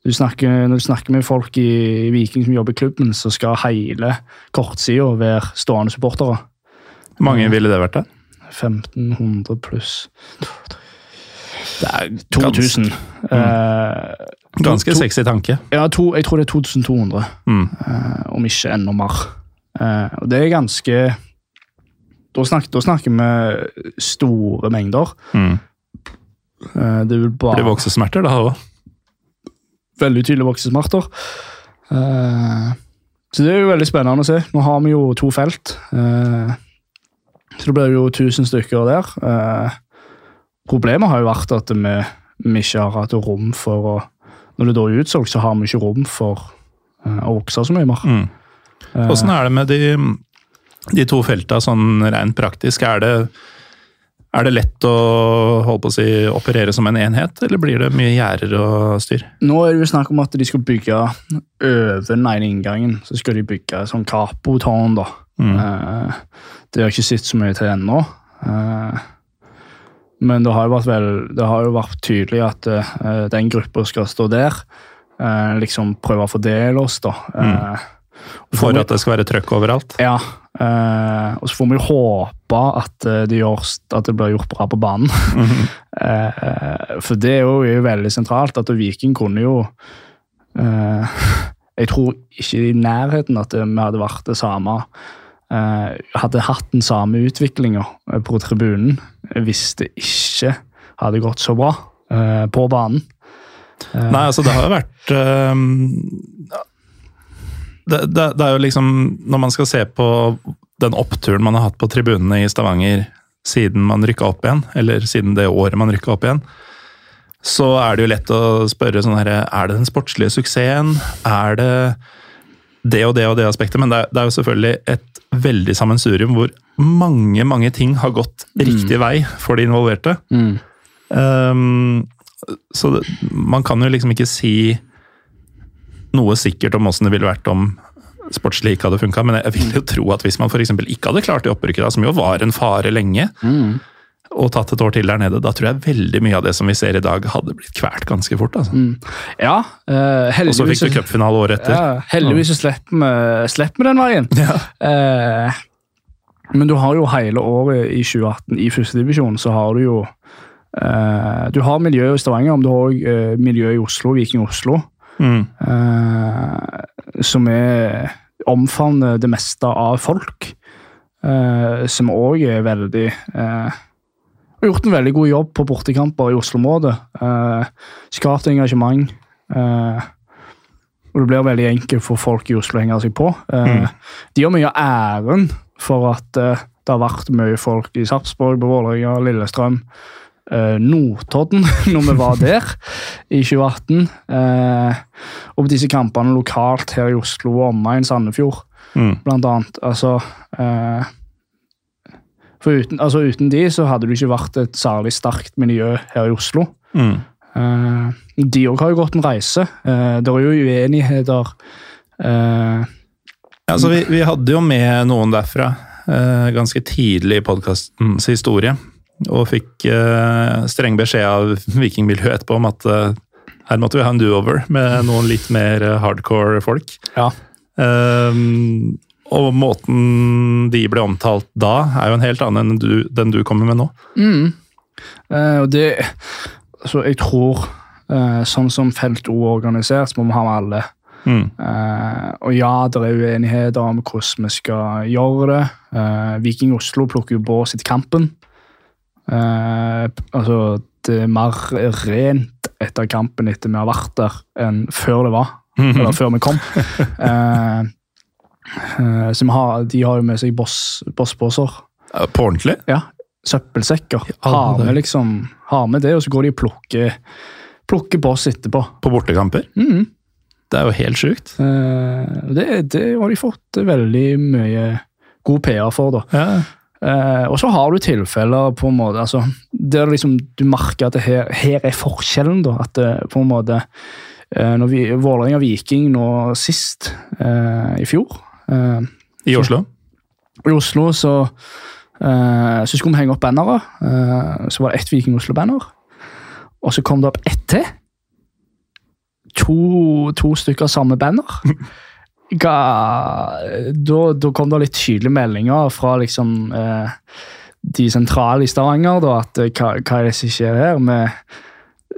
du snakker, Når du snakker med folk i Viking som jobber i klubben, så skal hele kortsida være stående supportere. Mange ville det vært det? 1500 pluss Det er 2000. Eh, Ganske to- sexy tanke. ja, to, jeg tror det er 2200, Mm. eh, om ikke enda mer. Eh, og det er ganske da snakker, da snakker vi store mengder. Mm. Det vil bare Blir voksesmerter da òg. veldig tydelige voksesmerter. Så det er jo veldig spennende å se. Nå har vi jo to felt. Så det blir jo 1000 stykker der. Eh, problemet har jo vært at vi, vi ikke har hatt rom for å Når det da er utsolgt, så har vi ikke rom for eh, å vokse så mye mer. Mm. Eh, Åssen er det med de, de to felta sånn rent praktisk? Er det, er det lett å holde på å si, operere som en enhet, eller blir det mye gjerder og styr? Nå er det jo snakk om at de skal bygge over den ene inngangen. Så skal de bygge sånn Capo-tårn, da. Mm. Eh, det har ikke sett så mye til ennå. Eh, men det har jo vært, vel, det har jo vært tydelig at eh, den gruppa skal stå der. Eh, liksom prøve å fordele oss, da. Eh, og For at det skal være trøkk overalt? Ja. eh, og så får vi håpe at, det gjørs, at det blir gjort bra på banen. Eh, for det er jo er jo veldig sentralt. at Viking kunne jo eh, Jeg tror ikke i nærheten at vi hadde vært det samme Hadde hatt den samme utviklinga på tribunen hvis det ikke hadde gått så bra eh, på banen. Nei, altså det har jo vært det, det, det er jo liksom Når man skal se på den oppturen man har hatt på tribunene i Stavanger siden man rykka opp igjen, eller siden det året man rykka opp igjen, så er det jo lett å spørre sånn herre Er det den sportslige suksessen? Er det det og det og det aspektet? Men det er, det er jo selvfølgelig et veldig sammensurium hvor mange, mange ting har gått riktig vei for de involverte. Um, så det, man kan jo liksom ikke si noe sikkert om åssen det ville vært om sportslig ikke hadde funka, men jeg vil jo tro at hvis man for eksempel ikke hadde klart det opprykket, da, som jo var en fare lenge, og tatt et år til der nede, da tror jeg veldig mye av det som vi ser i dag, hadde blitt kvært ganske fort. altså. Ja, uh, Og så fikk du cupfinale året etter. Ja, heldigvis så slipper vi, den veien. Ja. Uh, men du har jo hele året i 2018 i førstedivisjon, så har du jo uh, Du har miljø i Stavanger, men du har òg eh, miljø i Oslo, Viking Oslo, Mm. som er omfavner det meste av folk. Som òg er veldig Har gjort en veldig god jobb på bortekamper i Oslo-området. Eh, skapt engasjement. Eh, og det blir veldig enkelt for folk i Oslo å henge seg på. Eh, De har mye av æren for at eh, det har vært mye folk i Sarpsborg, på Vålerenga, Lillestrøm, eh, Notodden, når vi var der i 2018. Eh, og på disse kampene lokalt her i Oslo og omegn Sandefjord, Mm. blant annet. Altså eh, For uten, altså uten de så hadde det ikke vært et særlig sterkt miljø her i Oslo. Mm. Uh, de òg har jo gått en reise. Uh, det er jo uenigheter Uh, altså, vi, vi hadde jo med noen derfra ganske tidlig i podkastens historie. Og fikk streng beskjed av vikingmiljøet etterpå om at her måtte vi ha en do-over med noen litt mer hardcore folk. Ja. Ehm, og måten de ble omtalt da, er jo en helt annen enn du, den du kommer med nå. Eh, og det Så jeg tror, eh, sånn som Felt O er organisert, så må vi ha med alle Mm. Eh, og ja, det er uenigheter om hvordan vi skal gjøre det. Eh, Viking Oslo plukker jo bås etter kampen. Eh, altså, det er mer rent etter kampen etter vi har vært der, enn før det var. Eller før vi kom. Eh, eh, har, de har jo med seg boss- bossbåser. Ja, På ordentlig? Ja, søppelsekker. Har med, liksom, har med det, og så går de og plukker, plukker boss etterpå. På bortekamper? Mhm. Det er jo helt sjukt. Eh, det, det har de fått veldig mye god PR for, da. Ja. Eh, og så har du tilfeller på en måte, altså, der liksom, du merker at det her, her er forskjellen. da, at det, på en måte, eh, når vi, Vålerenga Viking nå sist, eh, i fjor eh, I Oslo? I Oslo så, uh, så skulle vi henge opp bannere. Uh, så var det ett Viking Oslo-banner. Og så kom det opp ett til. To, to stykker samme banner. Da, da kom det litt tydelige meldinger fra liksom de sentrale i Stavanger. Da, at hva, hva er det som skjer her? med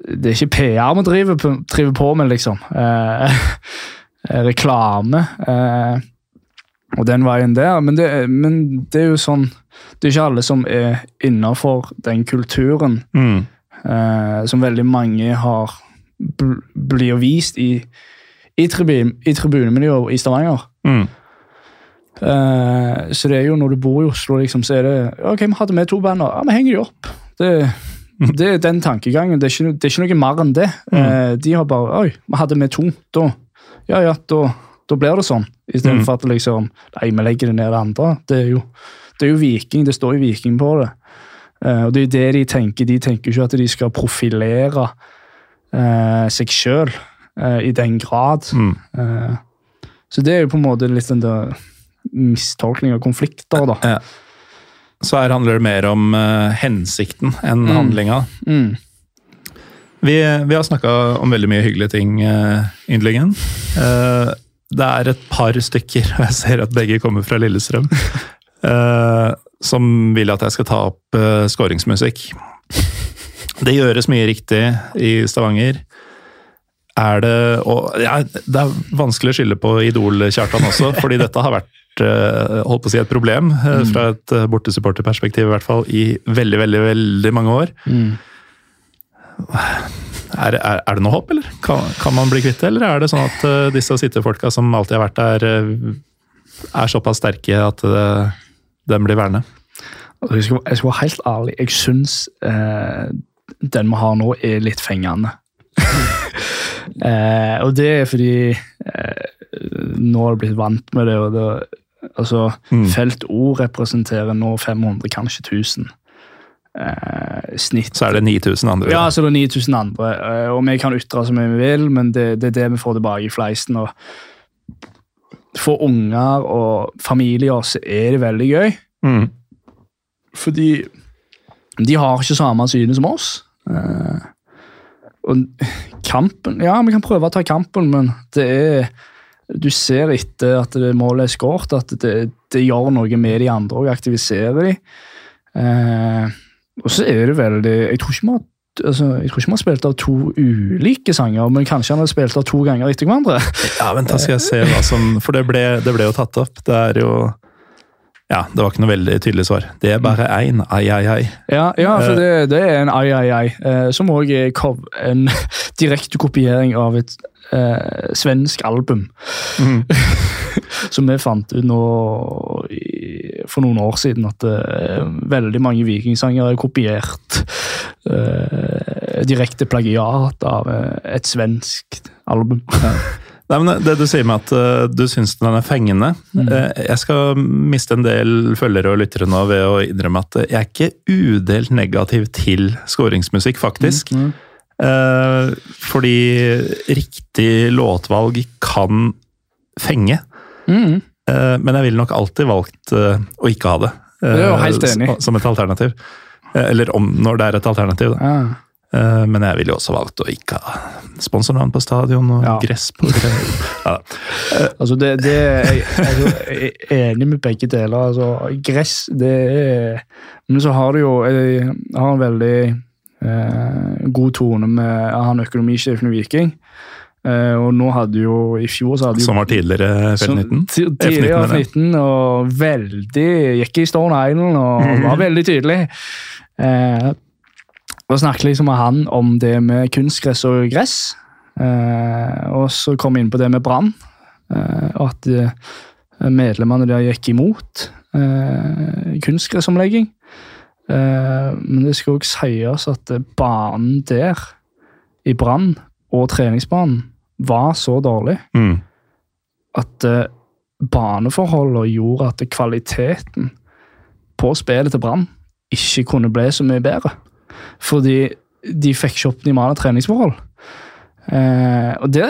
det er ikke PR vi driver på, driver på med, liksom. Eh, reklame. Eh, og den veien der. Men det, men det er jo sånn Det er ikke alle som er innafor den kulturen Mm. eh, som veldig mange har bl blir vist i, i, tribun, i tribunemiljøet i Stavanger. Mm. Eh, så det er jo når du bor i Oslo, liksom, så er det Ok, vi hadde med to bander. Ja, vi henger de opp. Det, det er den tankegangen. Det er ikke, det er ikke noe mer enn det. Eh, de har bare Oi, vi hadde med to. Da, ja, ja, da, da blir det sånn. Istedenfor for at liksom Nei, vi legger det ned det andre. Det er jo, det er jo Viking. Det står jo Viking på det. Uh, og det er jo det de tenker. De tenker ikke at de skal profilere uh, seg sjøl i den grad. Mm. Eh, så det er jo på en måte litt den der mistolkning av konflikter, da. Ja. Så her handler det mer om eh, hensikten enn Mm. handlinga. Mm. Vi, vi har snakka om veldig mye hyggelige ting, uh, Yndlingen. Det er et par stykker, og jeg ser at begge kommer fra Lillestrøm, uh, som vil at jeg skal ta opp uh, skåringsmusikk. Det gjøres mye riktig i Stavanger. Er det og ja, Det er vanskelig å skylde på Idol-Kjartan også, fordi dette har vært eh, holdt på å si et problem eh, fra et bortesupporterperspektiv, i hvert fall i veldig, veldig, veldig mange år. Er, er, er det noe håp, eller? Kan, kan man bli kvitt det, eller er det sånn at uh, disse sittefolka som alltid har vært der, uh, er såpass sterke at uh, den blir værende? Jeg skal, jeg skal være helt ærlig. Jeg syns uh, den vi har nå, er litt fengende. eh, og det er fordi eh, nå har jeg blitt vant med det. og det altså, Mm. Felt O representerer nå 500, kanskje 1000. Eh, snitt. Så er det 9000 andre. Ja, så det er 9000 andre. eh, Og vi kan ytre så mye vi vil, men det, det er det vi får tilbake i fleisen. og For unger og familier så er det veldig gøy. Mm. Fordi de har ikke samme syne som oss. Eh, og kampen Ja, vi kan prøve å ta kampen, men det er Du ser etter at det målet er skåret, at det, det gjør noe med de andre og aktiviserer de. Eh, og så er det veldig Jeg tror ikke vi har Altså, jeg tror ikke vi har spilt av to ulike sanger, men kanskje han har spilt av to ganger etter hverandre. Ja, vent, da skal jeg se hva som For det ble, det ble jo tatt opp. Det er jo Ja, det var ikke noe veldig tydelig svar. Det er bare én. Ai, ai, ai. Ja, ja for det, det er en ai, ai, ai, eh, som òg er en direkte kopiering av et eh, svensk album. som vi fant ut nå i, for noen år siden, at uh, veldig mange vikingsanger er kopiert. uh, direkte plagiat av eh, et svensk album. Nei, men Det du sier med at du syns den er fengende eh, Jeg skal miste en del følgere og lyttere nå ved å innrømme at jeg er ikke udelt negativ til skåringsmusikk, faktisk. Eh, fordi riktig låtvalg kan fenge. Mm. Eh, men jeg ville nok alltid valgt eh, å ikke ha det. eh. Som et alternativ. Eller om, når det er et alternativ. Da. Ja. Men jeg ville jo også valgt å ikke ha sponsornavn på stadion og Ja. gress på. Ja. Altså det, det jeg, jeg, jeg er enig med begge deler. Altså, gress, det er Men så har du jo Jeg har en veldig eh, god tone med han økonomisjefen i Viking. Eh, og nå hadde jo i fjor så hadde Som var tidligere F19? Tidligere F19, F19, og veldig Gikk i Stone Island og var veldig tydelig. Eh, og snakket liksom med han om det med kunstgress og gress. Eh, og så kom vi inn på det med Brann. Eh, og at eh, medlemmene der gikk imot eh, kunstgressomlegging. Eh, men det skal òg sies at banen der, i Brann, og treningsbanen, var så dårlig Mm. at uh, baneforholdene gjorde at kvaliteten på spillet til Brann ikke kunne bli så mye bedre. Fordi de fikk ikke optimale treningsforhold. Uh, og det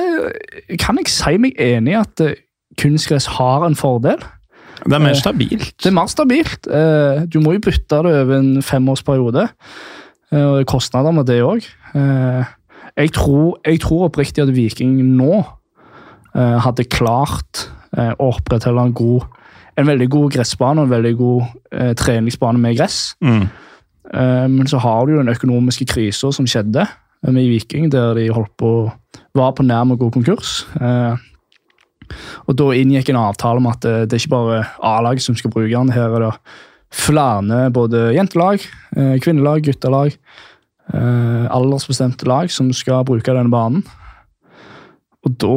kan jeg si meg enig i at uh, kunstgress har en fordel. Det er mer stabilt. Det er mer stabilt. Du må jo bytte det over en femårsperiode. Og det er kostnader med det òg. Jeg, tror, jeg tror oppriktig at Viking nå eh, hadde klart eh, å opprettholde en, god, en veldig god gressbane og en veldig god eh, treningsbane med gress. Mm. Eh, men så har du jo den økonomiske krisa som skjedde eh, med Viking, der de holdt på, var på nær med å gå konkurs. Eh, og da inngikk en avtale om at det, det er ikke bare A-laget som skal bruke den. Her er det flere både jentelag, kvinnelag, guttelag, eh, aldersbestemte lag som skal bruke denne banen. Og da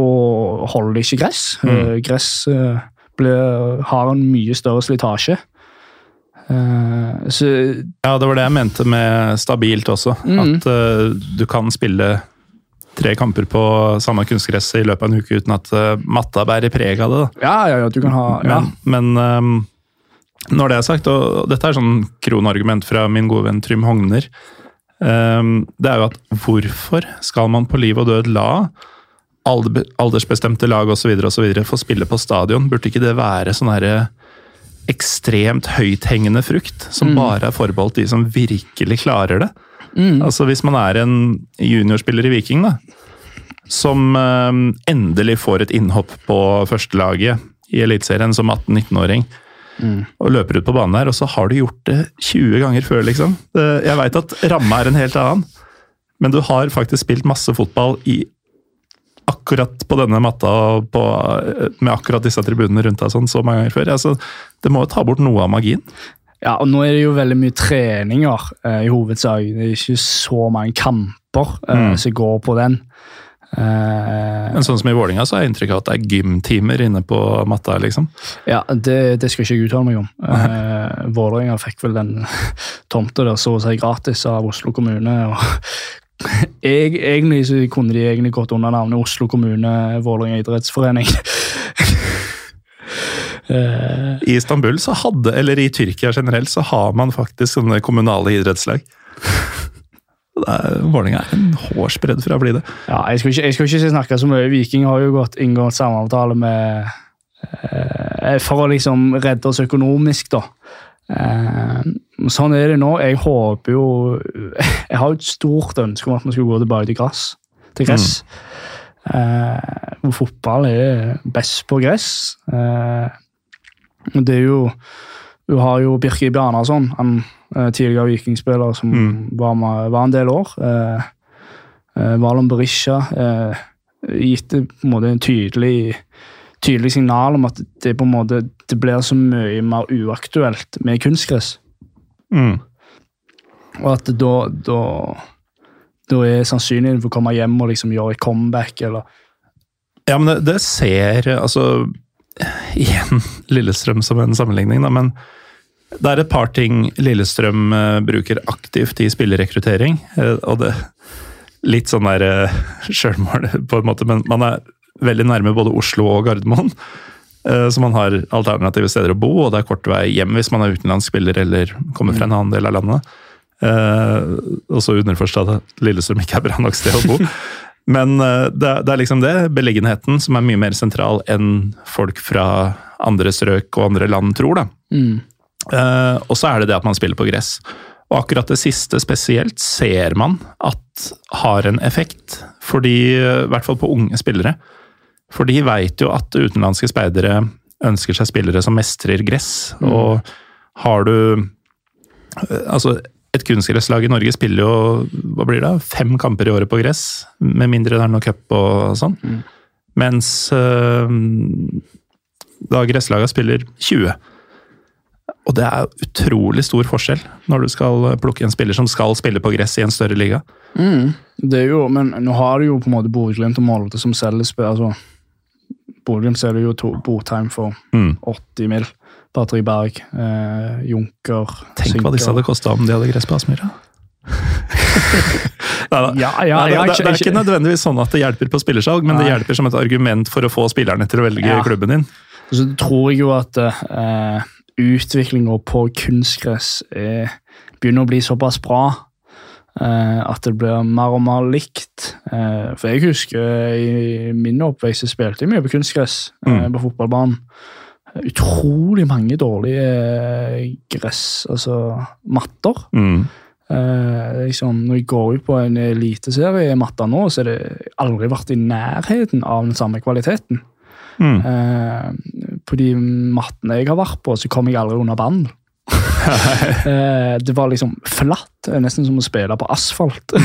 holder det ikke gress. Eh, gress eh, blir, har en mye større slitasje. Uh, så Ja, det var det jeg mente med stabilt også. Mm. At uh, du kan spille tre kamper på samme kunstgress i løpet av en uke uten at uh, matta bærer preg av det. da. ja, ja, ja, du kan ha ja. Men, men um, når det er sagt, og dette er sånn kronargument fra min gode venn Trym Hogner, det er jo at hvorfor skal man på liv og død la aldersbestemte lag osv. få spille på stadion? Burde ikke det være sånn herre ekstremt høythengende frukt, som bare er forbeholdt de som virkelig klarer det? Altså Hvis man er en juniorspiller i Viking, da, som eh, endelig får et innhopp på førstelaget i Eliteserien som 18-19-åring, og løper ut på banen her, og så har du gjort det 20 ganger før, liksom. Jeg veit at ramma er en helt annen, men du har faktisk spilt masse fotball i akkurat på denne matta og på, med akkurat disse tribunene rundt deg sånn så mange ganger før. Altså, det må jo ta bort noe av magien. Ja, og nå er det jo veldig mye treninger eh, i hovedsak. Det er ikke så mange kamper eh, Mm. som går på den. Eh, Men sånn som i Vålinga så inntrykk av at det er gymtimer inne på matta, liksom. ja, det, det skal ikke jeg uttale meg om. Uh, Vålerenga fikk vel den tomta der så å si gratis av Oslo kommune. og jeg, Egentlig så kunne de egentlig gått under navnet Oslo kommune Vålerenga idrettsforening. Eh, I Istanbul så hadde, eller i Tyrkia generelt, så har man faktisk sånne kommunale idrettslag. Er- Vålerenga er en hårsbredd fra å bli det. Ja, jeg skal, ikke, jeg skal ikke snakke så mye. Viking har jo gått inngått samavtale med eh, For å liksom redde oss økonomisk, da. Eh, sånn er det nå. Jeg håper jo Jeg har jo et stort ønske om at vi skal gå tilbake til gress. Til gress. Eh, hvor fotball er best på gress. Eh, det er jo Du har jo Birker Bjarnason, en eh, tidligere vikingspiller som Mm. var, med, var en del år. Eh, eh, Valon Berisha eh, gitt det på en måte en tydelig, tydelig signal om at det på en måte det blir så mye mer uaktuelt med kunstgress. Mm. Og at da, da, da er sannsynligheten for å komme hjem og liksom gjøre et comeback eller Ja, men det, det ser Altså, igjen Lillestrøm som en sammenligning, da, men det er et par ting Lillestrøm eh, bruker aktivt i spillerekruttering. eh, og det Litt sånn der eh, sjølmål, på en måte, men man er veldig nærme både Oslo og Gardermoen. så man har alternative steder å bo, og det er kort vei hjem hvis man er utenlandsk spiller eller kommer fra en annen del av landet. Uh, og så underforstått at Lillestrøm ikke er bra nok sted å bo. Men eh, det, er- liksom det, beliggenheten, som er mye mer sentral enn folk fra andre strøk og andre land tror. da. Eh, og så er det det at man spiller på gress. Og akkurat det siste spesielt ser man at har en effekt. Fordi, eh, i hvert fall på unge spillere. For de veit jo at utenlandske speidere ønsker seg spillere som mestrer gress. Og har du Altså, et kunstgresslag i Norge spiller jo hva blir det, fem kamper i året på gress, med mindre det er noe cup og sånn. Mens øh, da gresslaga spiller 20. Og det er utrolig stor forskjell når du skal plukke en spiller som skal spille på gress i en større liga. Det er jo, men nå har du jo på en måte Bodø-Glimt og Molde som selger spill. Altså, Bodø-Glimt selger jo Botheim for Mm. 80 mill. Batteri Berg, eh, Junker Tenk hva disse hadde kosta om de hadde gress på Aspmyra. Neida. Ja, ja, Nei, det, det, er ikke nødvendigvis sånn at det hjelper på spillersalg, men det hjelper som et argument for å få spillerne til å velge Ja. klubben din. Så tror jeg jo at eh, utviklinga på kunstgress er, begynner å bli såpass bra uh, at det blir mer og mer likt. Uh, for jeg husker i min oppvekst spilte jeg mye på kunstgress eh, Mm. på fotballbanen. Utrolig mange dårlige eh, gress, altså matter. Mm. Eh, liksom, når jeg går ut på en eliteserie i matta nå, så har det aldri vært i nærheten av den samme kvaliteten. Mm. Eh, på de mattene jeg har vært på, så kom jeg aldri under vann. Eh, det var liksom flatt, nesten som å spille på asfalt.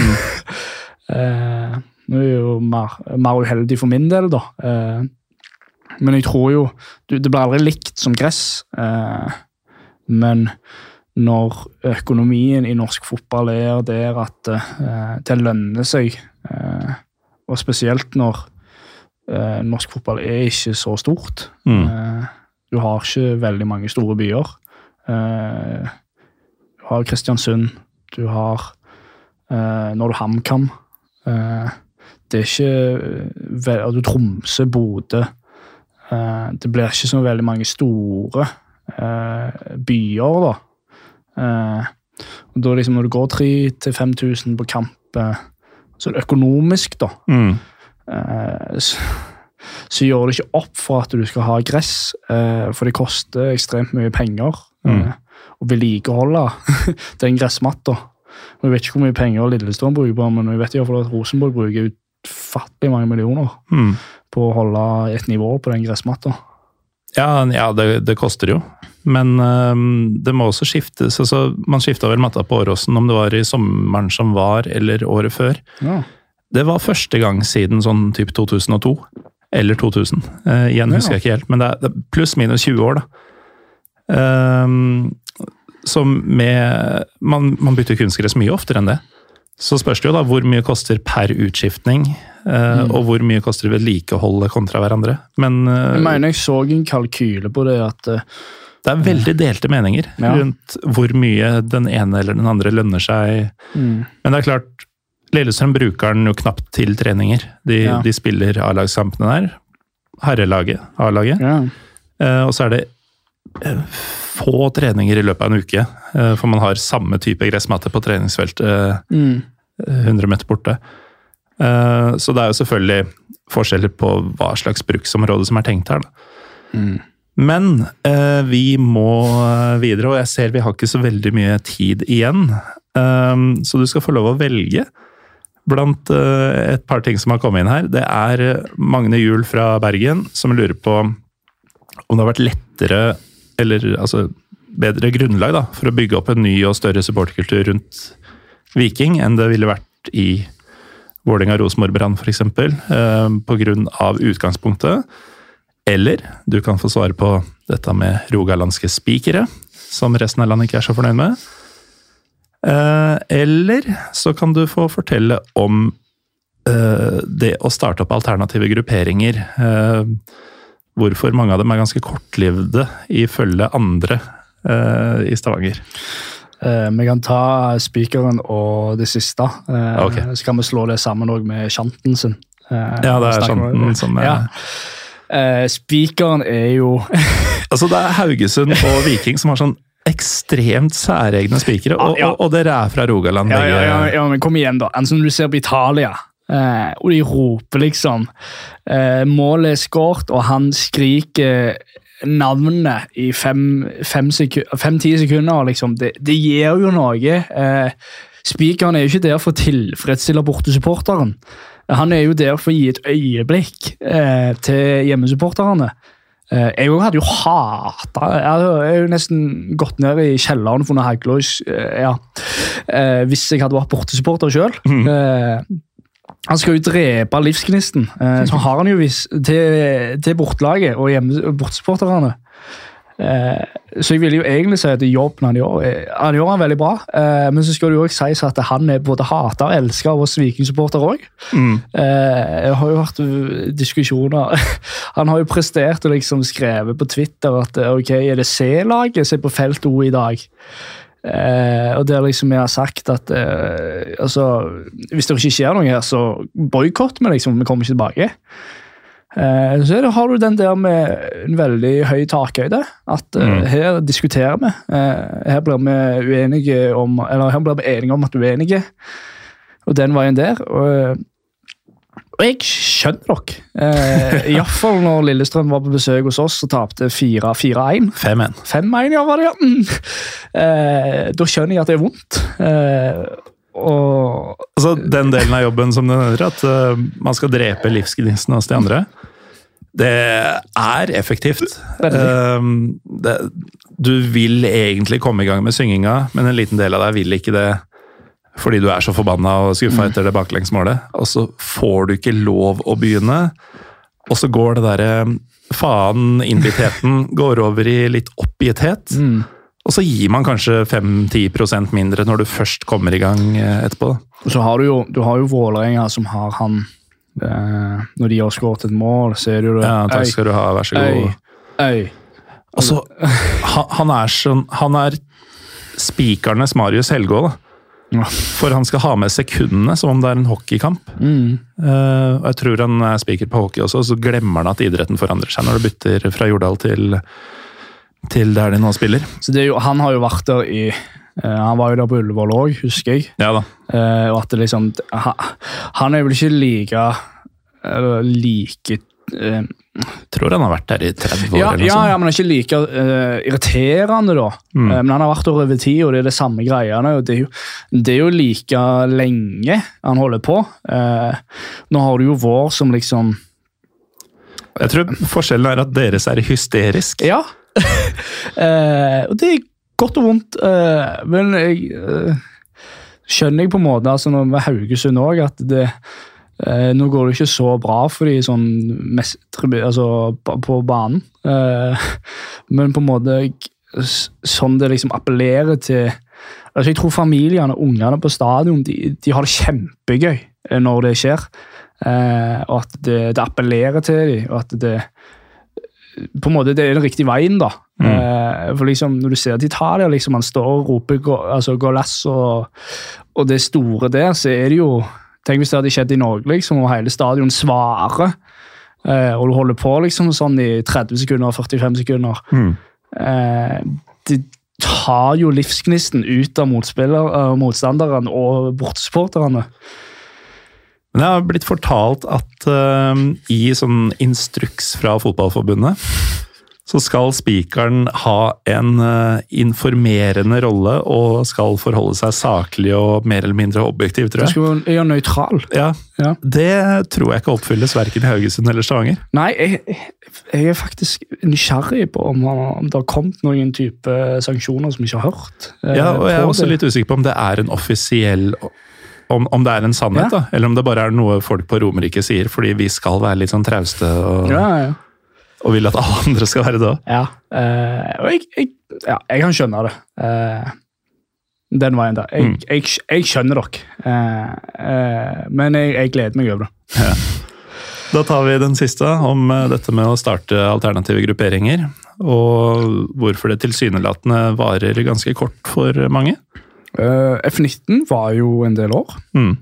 Eh, Nå er jeg jo mer, mer uheldig for min del, da. Eh, Men jeg tror jo Det blir aldri likt som gress. eh, Men når økonomien i norsk fotball er der at eh, det lønner seg, eh, og spesielt når norsk fotball er ikke så stort. Mm. Du har ikke veldig mange store byer. Du har Kristiansund, du har Når du HamKam Det er ikke Du Tromsø, Bodø Det blir ikke så veldig mange store eh, byer, da. Eh, og da liksom Når du går 3000-5000 på kamp, eh, så er det økonomisk, da Mm. eh, så, så gjør det ikke opp for at du skal ha gress, eh, for det koster ekstremt mye penger Mm. eh, å vedlikeholde den gressmatta. Og Jeg vet ikke hvor mye penger Lillestrøm bruker på men jeg vet i hvert fall at Rosenborg bruker utfattelig mange millioner Mm. På å holde et nivå på den gressmatta. Ja, ja det, det koster jo. Men øhm, det må også skiftes. Altså, man skifta vel matta på Åråsen om det var i sommeren som var, eller året før. Ja. Det var første gang siden sånn type 2002. Eller 2000. Uh, igjen Ja. husker jeg ikke helt, men det er, er pluss minus 20 år, da. Um, som med man, man bytter kunstgress mye oftere enn det. Så spørs det jo da hvor mye koster per utskiftning, eh, og hvor mye koster vedlikeholdet kontra hverandre. Men eh, Jeg mener jeg så en kalkyle på det at eh, det er veldig delte meninger Ja. rundt hvor mye den ene eller den andre lønner seg. mm, Men det er klart, Lillestrøm bruker den jo knapt til treninger. De, Ja. de spiller A-lagskampene der. Herrelaget, A-laget. ja. Og så er det få treninger i løpet av en uke. For man har samme type gressmatte på treningsfeltet Mm, 100 meter borte. Eh, så det er jo selvfølgelig forskjeller på hva slags bruksområde som er tenkt her. Mm. Men eh, vi må eh, videre, og jeg ser vi har ikke så veldig mye tid igjen. Så du skal få lov å velge blant eh, et par ting som har kommet inn her. Det er eh, Magne Juel fra Bergen som lurer på om det har vært lettere, eller altså bedre grunnlag da, for å bygge opp en ny og større supporterkultur rundt Viking enn det ville vært i Vålerenga, Rosenborg, Brann f.eks. Uh, Pga. utgangspunktet. Eller du kan få svare på dette med rogalandske spikere, som resten av landet ikke er så fornøyd med. Eh, Eller så kan du få fortelle om eh, det å starte opp alternative grupperinger. eh, Hvorfor mange av dem er ganske kortlivde, ifølge andre eh, i Stavanger. Eh, vi kan ta spikeren og det siste. Eh, Ok. Så kan vi slå det sammen med sjanten sin. Eh, Ja, det er Sjanten som er Ja. Eh, spikeren er jo Altså, det er Haugesund og Viking som har sånn ekstremt særegne spikere, og, Ja. og, og dere er fra Rogaland. Ja, ja, ja, men kom igjen, da. En som du ser på Italia. Eh, og de roper liksom eh, Målet er skåret, og han skriker navnet i fem-ti fem seku fem, sekunder. liksom. Det, det gir jo noe. Eh, Spikeren er jo ikke der for å tilfredsstille bortesupporteren. Han er jo der for å gi et øyeblikk eh, til hjemmesupporterne. Eh, jeg hadde jo hata Jeg hadde jo nesten gått ned i kjelleren og funnet hagle eh, ja, eh, hvis jeg hadde vært bortesupporter sjøl. Han skal jo drepe livsgnisten. Eh, så har han jo vis til, til bortelaget og hjemme, bortesupporterne. Eh, så jeg vil jo egentlig si at jobben han gjør, eh, han gjør han veldig bra. Eh, men så skal det jo også sies at han er både hater og elsker av oss vikingsupporter òg. Mm. Eh, jeg har jo vært diskusjoner Han har jo prestert og liksom skrevet på Twitter at ok, er det C-laget som er på felt O i dag? Eh, og der liksom jeg har sagt at eh, altså, hvis det ikke skjer noe her, så boikott vi, liksom. Vi kommer ikke tilbake. Eh, så det, har du den der med en veldig høy takhøyde. At eh, Mm. her diskuterer vi. Eh, her blir vi uenige om Eller her blir vi enige om at uenige. Og den veien der. Og, og jeg skjønner dere. Eh, Iallfall når Lillestrøm var på besøk hos oss og tapte 4-1. 5-1. 5-1, ja, var det, ja. Mm. Eh, da skjønner jeg at det er vondt. Eh, og Altså, den delen av jobben som du nevner, at uh, man skal drepe livsgnisten hos de andre, det er effektivt. Ehm, det, du vil egentlig komme i gang med synginga, men en liten del av deg vil ikke det fordi du er så forbanna og skuffa etter det baklengsmålet. Og så får du ikke lov å begynne, og så går det derre faen-innbittheten går over i litt oppgitthet. Og så gir man kanskje 5-10% mindre når du først kommer i gang eh, etterpå. Og så har du jo, du har jo Vålerenga som har han eh, Når de har skåret et mål, så er det jo det Ja, takk skal du ha, vær så god. Ei, ei. Og så, han, han er sånn Han er spikernes Marius Helgå, da. For han skal ha med sekundene som om det er en hockeykamp. Mm. Uh, jeg tror han er spiker på hockey også, og så glemmer han at idretten forandrer seg når det bytter fra Jordal til, til der de nå spiller. Så det jo, Han har jo vært der i uh, Han var jo der på Ullevål òg, husker jeg. Ja da. Uh, og at det liksom ha, Han er vel ikke like like eh, Tror han har vært der i 30 år. ja, eller ja, ja, men det er ikke like uh, irriterende, da. Mm. Uh, men han har vært der over tid, og det er det samme greiene. Det er jo, det er jo like lenge han holder på. Uh, nå har du jo vår som liksom Jeg tror forskjellen er at deres er hysterisk. Ja. og det er godt og vondt, men jeg skjønner jeg på en måte altså med Haugesund òg at det eh, Nå går det ikke så bra for de sånn mest, altså, på, banen, eh, men på en måte sånn det liksom appellerer til altså Jeg tror familiene og ungene på stadion de, de har det kjempegøy eh, når det skjer. Eh, og at det, det appellerer til dem, og at det på en måte det er den riktige veien, da. Eh, for liksom, Når du ser til Italia, liksom, han står og roper altså, 'Golas' og, og det store der, så er det jo Tenk hvis det hadde skjedd i Norge, liksom, og hele stadion svarer. Eh, og du holder på liksom sånn i 30 sekunder og 45 sekunder. Mm. Eh, det tar jo livsgnisten ut av eh, motstanderen og bortesupporterne. Men jeg har blitt fortalt at uh, i sånn instruks fra Fotballforbundet, så skal spikeren ha en eh, informerende rolle og skal forholde seg saklig og mer eller mindre objektiv, tror jeg. skal være nøytral. Ja, Ja. Det tror jeg ikke oppfylles verken i Haugesund eller Stavanger. Nei, jeg, jeg er faktisk nysgjerrig på om, om det har kommet noen type sanksjoner som vi ikke har hørt. eh, Ja, og jeg er også det. litt usikker på om det er en offisiell om, om det er en sannhet, Ja. da, eller om det bare er noe folk på Romerike sier, fordi vi skal være litt sånn trauste og, Ja, ja. Og vil at alle andre skal være det òg. ja. Og jeg, jeg, ja, jeg kan skjønne det. Uh, den veien der. Jeg, Mm. jeg, jeg skjønner dere, Uh, men jeg, gleder meg over det. Da tar vi den siste, om dette med å starte alternative grupperinger. Og hvorfor det tilsynelatende varer ganske kort for mange. Eh, F19 var jo en del år. Mm.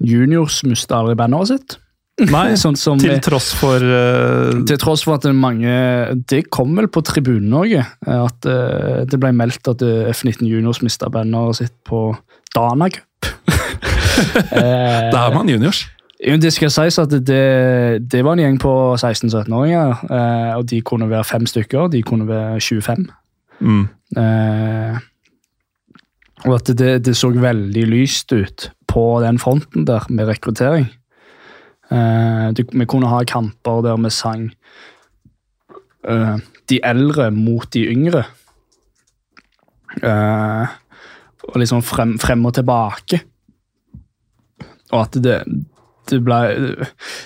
Juniors mista aldri banneret sitt. Nei, sånn som til tross for uh... Til tross for at det er mange Det kom vel på tribunen òg, at uh, det ble meldt at eh, F19 Juniors mista banneret sitt på Dana Cup. Eh, Da er man juniors. det skal sies at det, det var en gjeng på 16-17-åringer, eh, og de kunne være fem stykker. De kunne være 25. Mm. Eh, og at det, det så veldig lyst ut på den fronten der med rekruttering. Eh, det, vi kunne ha kamper der vi sang eh, de eldre mot de yngre. Eh, og liksom frem, frem og tilbake. Og at det, det ble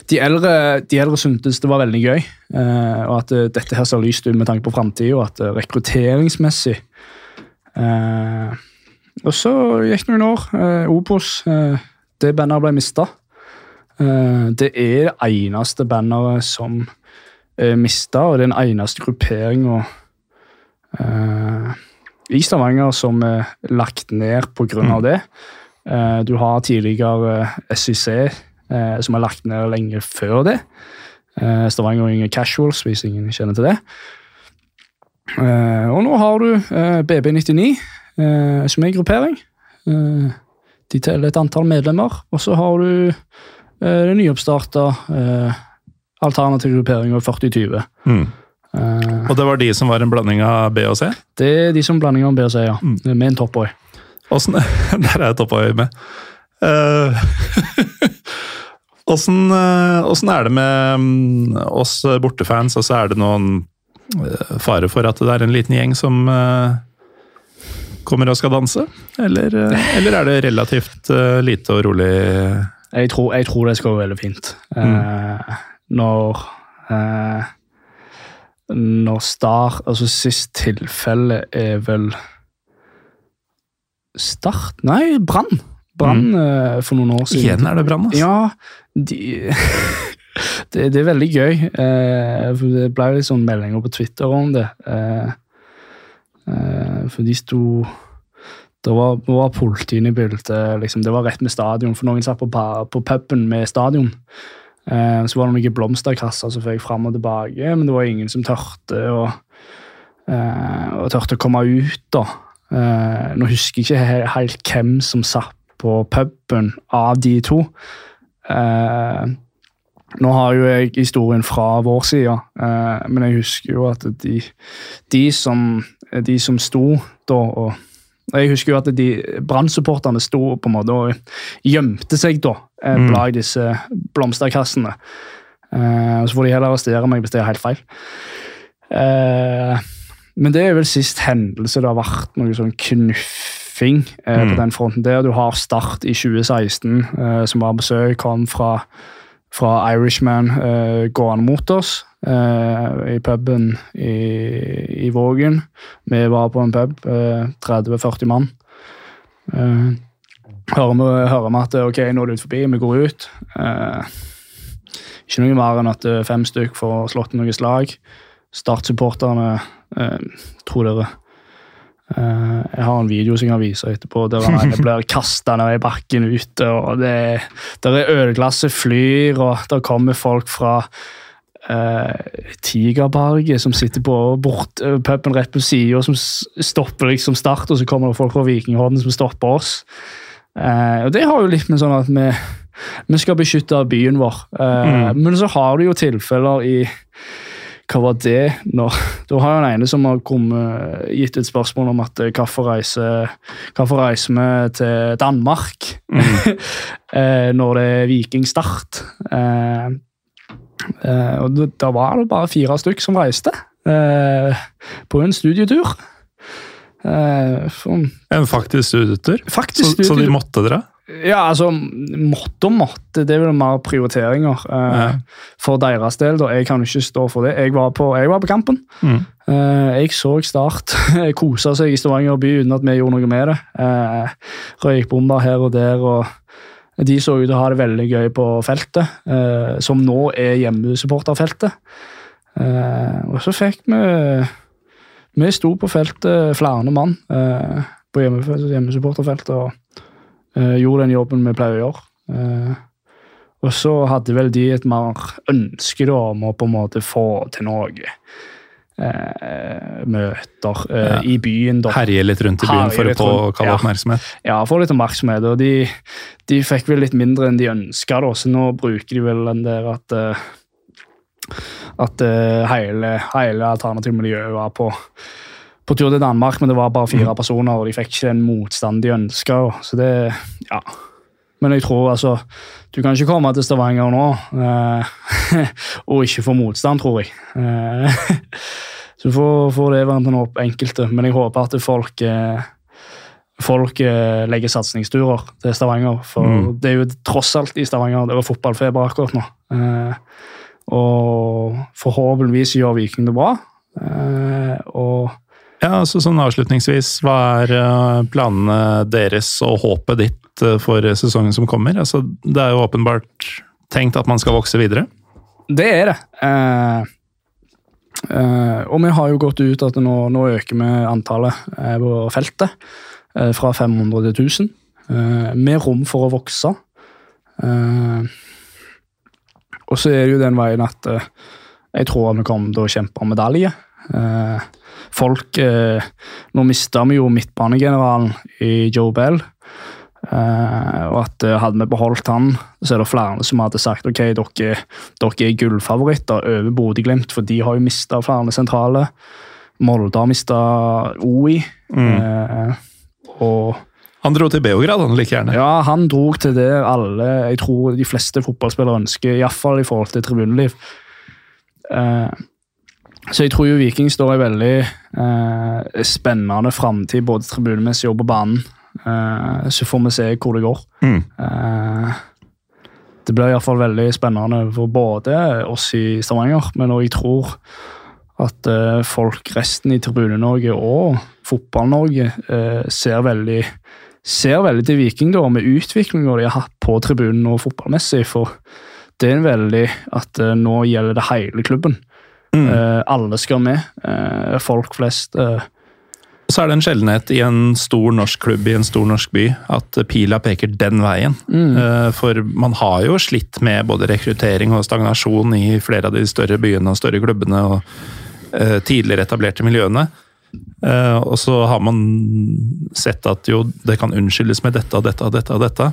De eldre, de eldre syntes det var veldig gøy, og at dette her ser lyst ut med tanke på framtida, og at rekrutteringsmessig Og så gikk det noen år. Eh, det bandet ble mista. Det er det eneste banneret som er mista, og det er den eneste grupperinga i Stavanger som er lagt ned pga. Mm. det. Eh, du har tidligere SIC, eh, som er lagt ned lenge før det. Eh, Stavanger Yngre Casuals, hvis ingen kjenner til det. Og nå har du BB99, som er gruppering. De teller et antall medlemmer. Og så har du den nyoppstarta alternative grupperinga 4020. Mm. Uh, og det var de som var en blanding av B og C? Det er de som blanding av B og C, ja. Mm. Med en toppboy. Der er jeg toppboy med. Uh, Åssen uh, er det med um, oss bortefans, og så er det noen fare for at det er en liten gjeng som kommer og skal danse? Eller, eller er det relativt lite og rolig? Jeg tror, jeg tror det skal gå veldig fint. Mm. når når Star Altså, sist tilfelle er vel Start Nei, Brann. Brann mm. Eh, for noen år siden. Igjen er det Brann, altså. Ja, de, det, det, er veldig gøy. Eh, det ble litt sånn meldinger på Twitter om det. Eh, eh, for de sto det var, var politiet i bildet. Liksom, det var rett med stadion, for noen satt på, på puben med stadion. Eh, så var det noen blomsterkasser som fikk fram og tilbake, men det var ingen som tørte å, eh, tørte å komme ut. da. Eh, nå husker jeg ikke helt hvem som satt på puben av de to. Eh, nå har jo jeg historien fra vår side, eh, men jeg husker jo at de, de, som, de som sto da og jeg husker jo at de Brann-supporterne sto på en måte og gjemte seg da eh, mm. bak disse blomsterkassene. Uh, så får de heller arrestere meg hvis det er helt feil. Uh, men det er vel sist hendelse det har vært noe sånn knuffing mm. på den fronten der. Du har Start i 2016, som var besøk, kom fra, fra Irishman gående mot oss eh, i puben i, i, Vågen. Vi var på en pub, eh, 30-40 mann. Eh, hører, vi, hører vi at ok, nå er det ut forbi, vi går ut. Eh, ikke noe mer enn at eh, fem stykk får slått noen slag. Start-supporterne, eh, tror dere Uh, jeg har en video som jeg kan vise etterpå der han blir kasta ned i bakken ute. og det, Der er ølglasset flyr, og der kommer folk fra uh, Tigerberget som sitter på bort, uh, puben rett på sida, som stopper liksom start, og så kommer det folk fra Vikinghorden som stopper oss. Uh, og Det har jo litt med sånn at vi, vi skal beskytte byen vår. Uh, mm. Men så har du jo tilfeller i hva var det nå? Da har jo en ene som har kommet, gitt et spørsmål om at hvorfor reiser, hvorfor reiser vi til Danmark mm. når det er vikingstart? Eh, Eh, og Da var det bare fire stykk som reiste eh, på en studietur. Eh, en faktisk studietur? Faktisk studietur. Så, så de måtte dra? Ja, altså Måtte og måtte. Det er vel mer prioriteringer uh, ja. for deres del. da. Jeg kan ikke stå for det. Jeg var på, jeg var på kampen. Mm. Uh, jeg så Start kose seg i Stavanger by uten at vi gjorde noe med det. Uh, Røykbomber her og der. og de så ut til å ha det veldig gøy på feltet, eh, som nå er hjemmesupporterfeltet. Eh, og så fikk vi Vi sto på feltet flere mann eh, på hjemme, hjemmesupporterfeltet og eh, gjorde den jobben vi pleier å gjøre. Uh, og så hadde vel de et mer ønske da, om å på en måte få til noe Uh, møter eh, ja. i byen. Da. Herje litt rundt i byen for å få kalle ja. oppmerksomhet? Ja, få litt oppmerksomhet. Og de, de, fikk vel litt mindre enn de ønska, så nå bruker de vel den der at uh, at uh, hele, hele alternativmiljøet var på, på tur til Danmark, men det var bare fire mm. personer, og de fikk ikke den motstanden de ønska. Så det Ja. Men jeg tror altså Du kan ikke komme til Stavanger nå eh, og ikke få motstand, tror jeg. Eh, så får, får det være den opp enkelte. Men jeg håper at folk eh, folk eh, legger satsingsturer til Stavanger. For Mm. det er jo tross alt i Stavanger det er fotballfeber akkurat nå. Eh, og forhåpentligvis gjør Viking det bra. Eh, og Ja, altså sånn Avslutningsvis, hva er eh, planene deres og håpet ditt eh, for sesongen som kommer? Altså, det er jo åpenbart tenkt at man skal vokse videre. det er det. Eh, eh, og vi har jo gått ut at nå, nå øker vi antallet eh, på feltet fra 500 til 1000. eh, med rom for å vokse. Og så er det jo den veien at jeg tror vi kommer til å kjempe om medalje. Eh, folk eh, Nå mista vi jo midtbanegeneralen i Joe Bell. Eh, og at hadde vi beholdt han, så er det flere som hadde sagt ok, dere, dere er gullfavoritter over Bodø-Glimt, for de har jo mista flere sentrale. Molde har mista OI. Eh, og Han dro til Beograd, han like gjerne. ja, han dro til det alle jeg tror de fleste fotballspillere ønsker, iallfall i forhold til tribuneliv. Eh, så jeg tror jo Viking står i veldig eh, spennende framtid, både tribunemessig og på banen. Eh, så får vi se hvor det går. Mm. Eh, det blir iallfall veldig spennende for både oss i Stavanger, men òg jeg tror at eh, folk resten i Tribune-Norge og Fotball-Norge eh, ser veldig ser veldig til Viking da, med utviklinga de har hatt på tribunen og fotballmessig. For det er en veldig at eh, nå gjelder det hele klubben. Eh, alle skal med. Uh, folk flest. Uh. Så er det en sjeldenhet i en stor norsk klubb i en stor norsk by at pila peker den veien. Eh, For man har jo slitt med både rekruttering og stagnasjon i flere av de større byene og større klubbene og tidligere etablerte miljøene. Og så har man sett at jo, det kan unnskyldes med dette og dette og dette og dette.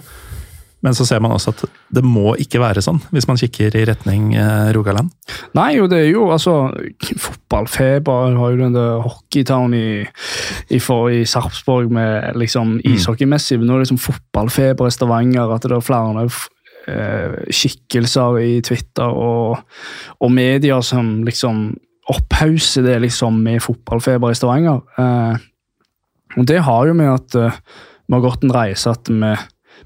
Men så ser man også at det må ikke være sånn, hvis man kikker i retning eh, Rogaland. Nei, jo, det er jo altså Fotballfeber har jo den der Hockeytown i, i, for, i Sarpsborg med liksom ishockeymessig. men Nå er det liksom fotballfeber i Stavanger. At det er flere eh, skikkelser i Twitter og, og medier som liksom opphauser det liksom med fotballfeber i Stavanger. Eh, og det har jo med at uh, vi har gått en reise at vi,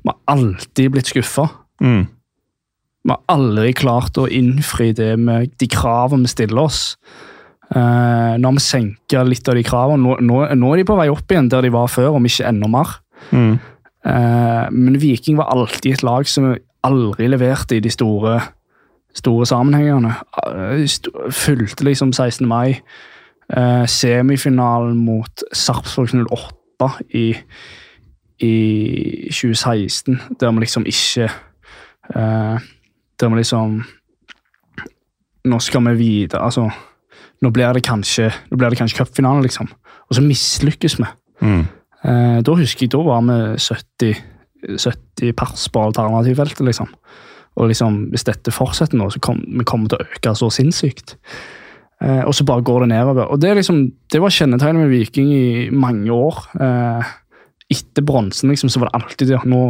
vi har alltid blitt skuffa. Mm. Vi har aldri klart å innfri det med de kravene vi stiller oss. Uh, nå har vi senka litt av de kravene. Nå, nå, nå er de på vei opp igjen der de var før, om ikke enda mer. Mm. Uh, men Viking var alltid et lag som aldri leverte i de store, store sammenhengene. Uh, st- Fulgte liksom 16. mai. Semifinalen mot Sarpsborg 08 i, i 2016, der vi liksom ikke eh, Der vi liksom Nå skal vi videre, altså Nå blir det kanskje nå blir det kanskje cupfinale, liksom. Og så mislykkes vi. Mm. Eh, da husker jeg da var vi 70, 70 pers på alternativfeltet, liksom. Og liksom, hvis dette fortsetter nå, så kommer vi kommer til å øke så sinnssykt. Eh, og så bare går det nedover. Og det, er liksom, det var kjennetegnet med Viking i mange år. Eh, etter bronsen liksom, så var det alltid det. Nå,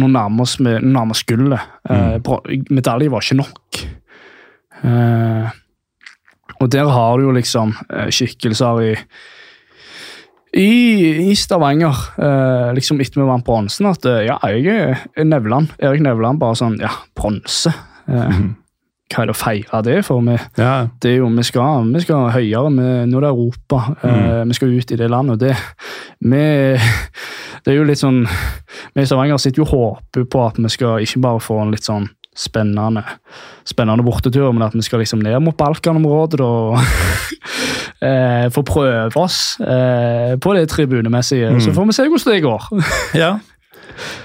nå nærmer oss med, nå nærmer oss gullet. Eh, medalje var ikke nok. Eh, og der har du jo liksom eh, skikkelser i i, i Stavanger, eh, liksom etter vi vant bronsen, at eh, ja, jeg er Nevland. Erik Nevland bare sånn Ja, bronse. Eh, mm å feire det for? Vi, Ja, det er jo, vi, skal, vi skal høyere. Vi, nå er det Europa. Uh, vi skal ut i det landet. og det, vi, det er jo litt sånn Vi i Stavanger sitter jo og håper på at vi skal ikke bare få en litt sånn spennende, spennende bortetur, men at vi skal liksom ned mot Balkanområdet og eh, få prøve oss eh, på det tribunemessige. Så får vi se hvordan det går. Ja.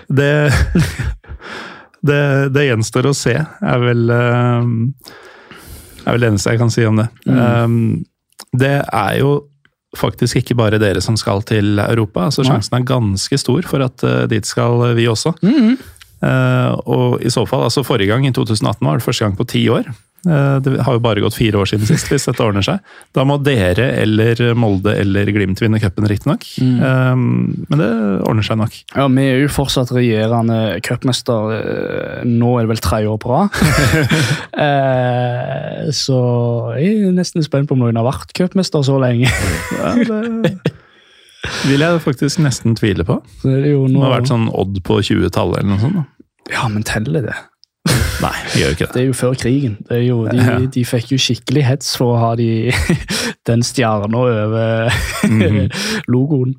Det, det, det gjenstår å se, er vel, eh, er vel det eneste jeg kan si om det. Eh, Det er jo faktisk ikke bare dere som skal til Europa. altså Sjansen er ganske stor for at uh, dit skal vi også. Eh, og i så fall, altså Forrige gang, i 2018, var det første gang på ti år Det har jo bare gått fire år siden sist, hvis dette ordner seg. Da må dere eller Molde eller Glimt vinne cupen, riktignok. Mm. Men det ordner seg nok. Ja, Vi er jo fortsatt regjerende cupmester. eh, Nå er det vel tredje år på rad. Eh, så jeg er nesten spent på om noen har vært cupmester så lenge. Ja, det vil jeg faktisk nesten tvile på. Det, det noe... Det nå... må ha vært sånn Odd på 20-tallet eller noe sånt. da. Ja, men teller det? Nei, de gjør ikke Det det. er jo før krigen. Det jo, de, Ja. de fikk jo skikkelig hets for å ha de, den stjerna over Mhm. logoen.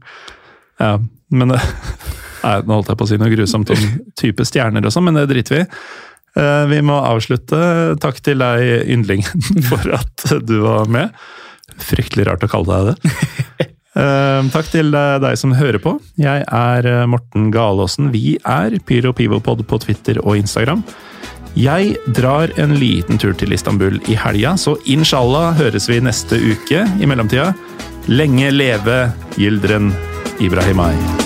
Ja, men nei, Nå holdt jeg på å si noe grusomt om type stjerner og sånn, men det driter vi i. Eh, Vi må avslutte. Takk til deg, yndlingen, for at du var med. Fryktelig rart å kalle deg det. Eh, Takk til deg som hører på. Jeg er eh, Morten Galaasen. Vi er Pyro Pivopod på Twitter og Instagram. Jeg drar en liten tur til Istanbul i helga, så inshallah høres vi neste uke. I mellomtida, lenge leve Gyldren Ibrahimai.